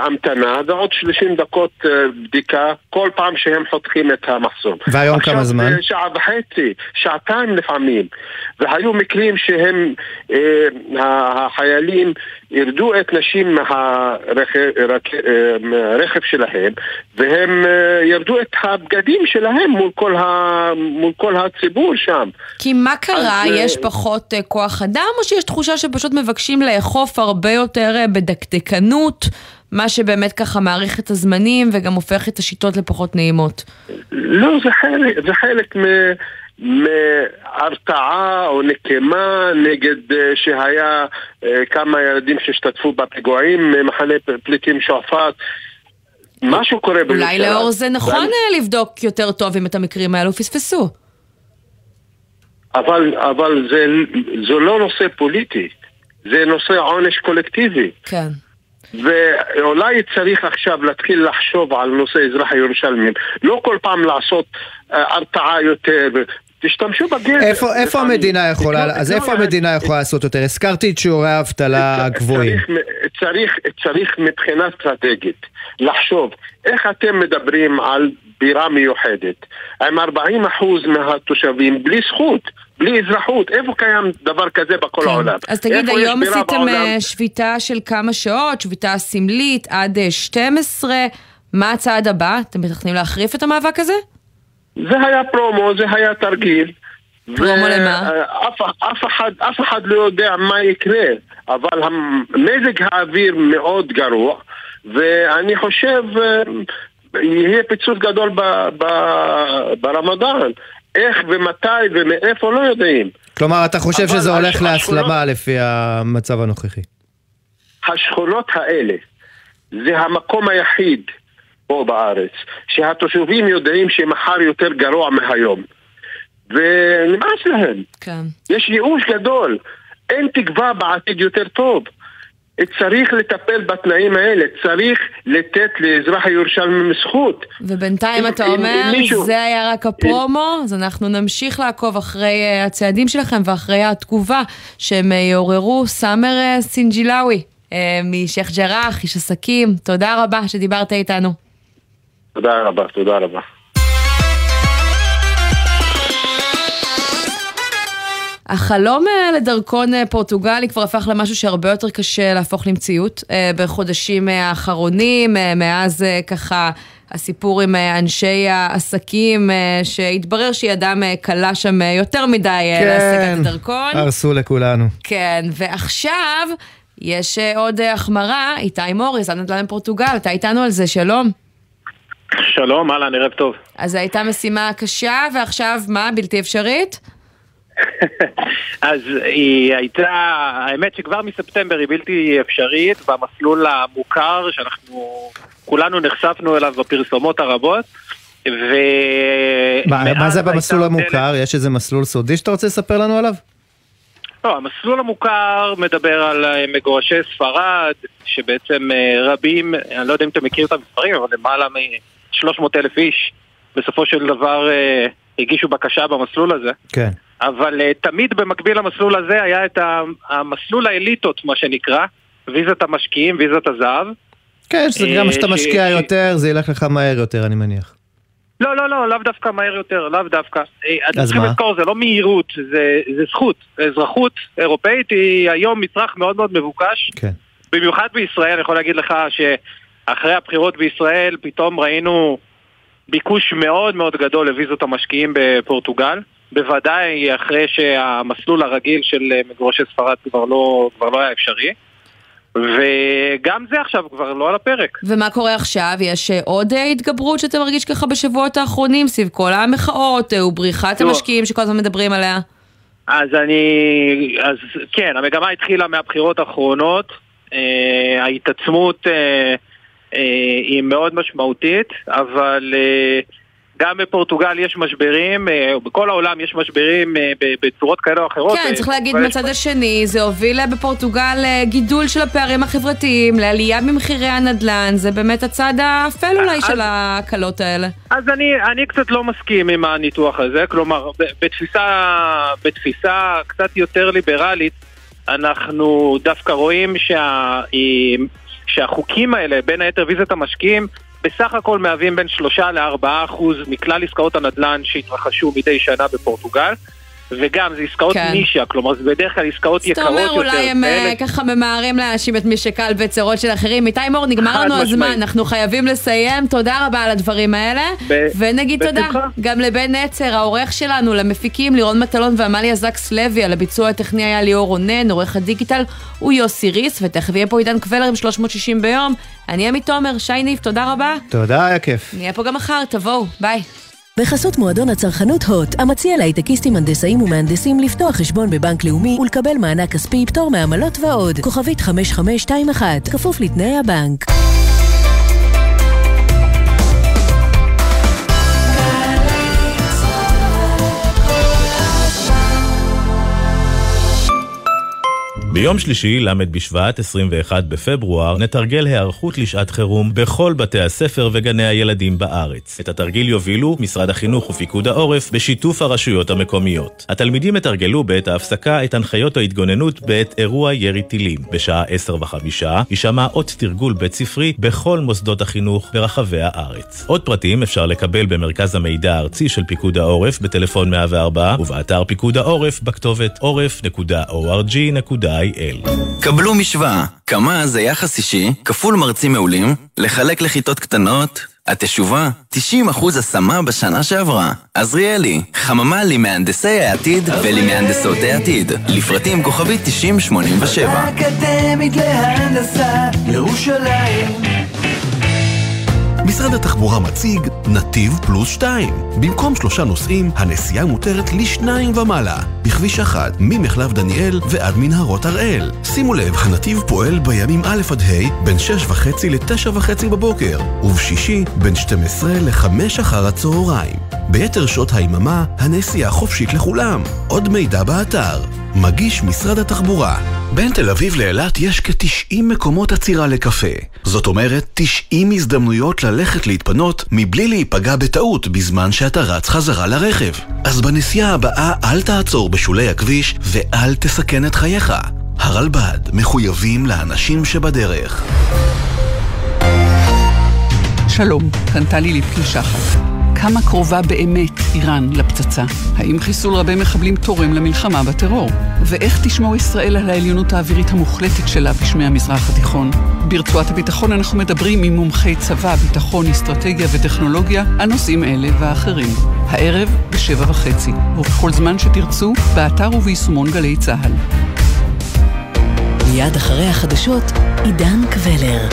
המתנה ועוד 30 דקות אה, בדיקה כל פעם שהם חותכים את המחסום. והיום כמה זמן? עכשיו שעה וחצי, שעתיים לפעמים. והיו מקרים שהם, אה, החיילים ירדו את נשים מהרכב שלהם והם ירדו את הבגדים שלהם מול כל, ה, מול כל הציבור שם. כי מה קרה? אז, יש פחות כוח אדם או שיש תחושה שפשוט מבקשים לאכוף הרבה יותר בדקדקנות? מה שבאמת ככה מעריך את הזמנים וגם הופך את השיטות לפחות נעימות. לא, זה חלק, זה חלק מ... מהרתעה או נקמה נגד uh, שהיה uh, כמה ילדים שהשתתפו בפיגועים ממחנה פליטים שועפאט. משהו קורה בירושלים. אולי לאור זה נכון ואני... אה, לבדוק יותר טוב אם את המקרים האלו פספסו. אבל, אבל זה, זה לא נושא פוליטי, זה נושא עונש קולקטיבי. כן. ואולי צריך עכשיו להתחיל לחשוב על נושא אזרח הירושלמים. לא כל פעם לעשות אה, הרתעה יותר. תשתמשו בגזר. איפה, איפה המדינה יכולה, אז איפה המדינה יכולה לעשות יותר? הזכרתי את שיעורי האבטלה הגבוהים. צריך, צריך, צריך מבחינה אסטרטגית לחשוב איך אתם מדברים על בירה מיוחדת עם 40% מהתושבים בלי זכות. בלי אזרחות, איפה קיים דבר כזה בכל כן. העולם? אז תגיד, היום עשיתם אה, שביתה של כמה שעות, שביתה סמלית עד 12, אה, מה הצעד הבא? אתם מתכננים להחריף את המאבק הזה? זה היה פרומו, זה היה תרגיל. פרומו למה? אה, אף, אף, אחד, אף אחד לא יודע מה יקרה, אבל מזג האוויר מאוד גרוע, ואני חושב יהיה פיצוץ גדול ב- ב- ברמדאן. איך ומתי ומאיפה לא יודעים. כלומר, אתה חושב שזה הולך השכונות, להסלמה לפי המצב הנוכחי. השכונות האלה זה המקום היחיד פה בארץ שהתושבים יודעים שמחר יותר גרוע מהיום. ונמאס להם. כן. יש ייאוש גדול. אין תקווה בעתיד יותר טוב. צריך לטפל בתנאים האלה, צריך לתת לאזרח הירושלמי זכות. ובינתיים אם- אתה אם- אומר, אם מישהו- זה היה רק הפרומו, אז אנחנו נמשיך לעקוב אחרי אה, הצעדים שלכם ואחרי התגובה שהם אה, יעוררו. סאמר אה, סינג'ילאווי משייח' ג'ראח, איש עסקים, תודה רבה שדיברת איתנו. תודה רבה, תודה רבה. החלום אה, לדרכון אה, פורטוגלי כבר הפך למשהו שהרבה יותר קשה להפוך למציאות אה, בחודשים האחרונים, מאז ככה הסיפור עם אנשי העסקים, שהתברר שידם אה, קלה שם יותר מדי אה, להשגת הדרכון. הרסו לכולנו. כן, ועכשיו יש עוד החמרה, איתי מוריס, הנדל"ן בפורטוגל, אתה איתנו על זה, שלום. שלום, אהלן, ערב טוב. אז זו הייתה משימה קשה, ועכשיו מה, בלתי אפשרית? אז היא הייתה, האמת שכבר מספטמבר היא בלתי אפשרית במסלול המוכר שאנחנו כולנו נחשפנו אליו בפרסומות הרבות. ו... מה, מה זה במסלול המוכר? יש איזה מסלול סודי שאתה רוצה לספר לנו עליו? לא, המסלול המוכר מדבר על אה, מגורשי ספרד, שבעצם אה, רבים, אני לא יודע אם אתה מכיר את המספרים, אבל למעלה מ-300 אלף איש בסופו של דבר אה, הגישו בקשה במסלול הזה. כן. אבל uh, תמיד במקביל למסלול הזה היה את המסלול האליטות, מה שנקרא, ויזת המשקיעים, ויזת הזהב. כן, שזה אה, גם כשאתה ש- משקיע יותר, זה ילך לך מהר יותר, אני מניח. לא, לא, לא, לאו דווקא מהר יותר, לאו דווקא. אה, אתם אז צריכים מה? לזכור, זה לא מהירות, זה, זה זכות. אזרחות אירופאית היא היום מצרך מאוד מאוד מבוקש. כן. במיוחד בישראל, אני יכול להגיד לך שאחרי הבחירות בישראל פתאום ראינו ביקוש מאוד מאוד גדול לוויזות המשקיעים בפורטוגל. בוודאי אחרי שהמסלול הרגיל של אה, מגורשי ספרד כבר לא, כבר לא היה אפשרי. וגם זה עכשיו כבר לא על הפרק. ומה קורה עכשיו? יש אה, עוד אה, התגברות שאתה מרגיש ככה בשבועות האחרונים סביב כל המחאות ובריחת תראו. המשקיעים שכל הזמן מדברים עליה? אז אני... אז כן, המגמה התחילה מהבחירות האחרונות. אה, ההתעצמות אה, אה, היא מאוד משמעותית, אבל אה, גם בפורטוגל יש משברים, אה, בכל העולם יש משברים אה, בצורות כאלה או אחרות. כן, אה, צריך להגיד יש- מהצד השני, זה הוביל בפורטוגל לגידול של הפערים החברתיים, לעלייה במחירי הנדל"ן, זה באמת הצד האפל אולי של ההקלות האלה. אז אני, אני קצת לא מסכים עם הניתוח הזה, כלומר, בתפיסה קצת יותר ליברלית, אנחנו דווקא רואים שה, שהחוקים האלה, בין היתר ויזת המשקיעים, בסך הכל מהווים בין 3 ל-4 אחוז מכלל עסקאות הנדל"ן שהתרחשו מדי שנה בפורטוגל. וגם, זה עסקאות כן. נישה, כלומר זה בדרך כלל עסקאות יקרות אומר יותר. אולי הם אה, כאלה. ככה ממהרים להאשים את מי שקל בצרות של אחרים. איתי מור, נגמר לנו הזמן, משמעית. אנחנו חייבים לסיים. תודה רבה על הדברים האלה. ב- ונגיד תודה בשמחה. גם לבן נצר, העורך שלנו, למפיקים לירון מטלון ועמליה זקס לוי, על הביצוע הטכני היה ליאור רונן, עורך הדיגיטל הוא יוסי ריס, ותכף יהיה פה עידן קבלר עם 360 ביום. אני עמית תומר, שי ניב, תודה רבה. תודה, היה כיף. נהיה פה גם מחר, תבואו, ביי. בחסות מועדון הצרכנות הוט, המציע להייטקיסטים, הנדסאים ומהנדסים לפתוח חשבון בבנק לאומי ולקבל מענק כספי, פטור מעמלות ועוד. כוכבית 5521, כפוף לתנאי הבנק. ביום שלישי, ל' בשבט, 21 בפברואר, נתרגל היערכות לשעת חירום בכל בתי הספר וגני הילדים בארץ. את התרגיל יובילו משרד החינוך ופיקוד העורף בשיתוף הרשויות המקומיות. התלמידים יתרגלו בעת ההפסקה את הנחיות ההתגוננות בעת אירוע ירי טילים. בשעה 10 וחמישה יישמע אות תרגול בית ספרי בכל מוסדות החינוך ברחבי הארץ. עוד פרטים אפשר לקבל במרכז המידע הארצי של פיקוד העורף בטלפון 104 ובאתר פיקוד העורף בכתובת עורף.org.il. קבלו משוואה, כמה זה יחס אישי, כפול מרצים מעולים, לחלק לכיתות קטנות, התשובה, 90% השמה בשנה שעברה. עזריאלי, חממה למהנדסי העתיד ולמהנדסות העתיד. לפרטים כוכבית 9087. אקדמית להנדסה, ירושלים. משרד התחבורה מציג נתיב פלוס 2. במקום שלושה נוסעים, הנסיעה מותרת לשניים ומעלה. בכביש 1, ממחלף דניאל ועד מנהרות הראל. שימו לב, הנתיב פועל בימים א' עד ה' בין 6 וחצי ל-9 וחצי בבוקר, ובשישי בין 12 ל-5 אחר הצהריים. ביתר שעות היממה, הנסיעה חופשית לכולם. עוד מידע באתר. מגיש משרד התחבורה. בין תל אביב לאילת יש כ-90 מקומות עצירה לקפה. זאת אומרת, 90 הזדמנויות ללכת להתפנות מבלי להיפגע בטעות בזמן שאתה רץ חזרה לרכב. אז בנסיעה הבאה אל תעצור בשולי הכביש ואל תסכן את חייך. הרלב"ד מחויבים לאנשים שבדרך. שלום, כאן טלי ליפקין שחר. כמה קרובה באמת איראן לפצצה? האם חיסול רבי מחבלים תורם למלחמה בטרור? ואיך תשמור ישראל על העליונות האווירית המוחלטת שלה בשמי המזרח התיכון? ברצועת הביטחון אנחנו מדברים עם מומחי צבא, ביטחון, אסטרטגיה וטכנולוגיה על נושאים אלה ואחרים. הערב בשבע וחצי, ובכל זמן שתרצו, באתר וביישומון גלי צה"ל. מיד אחרי החדשות, עידן קבלר.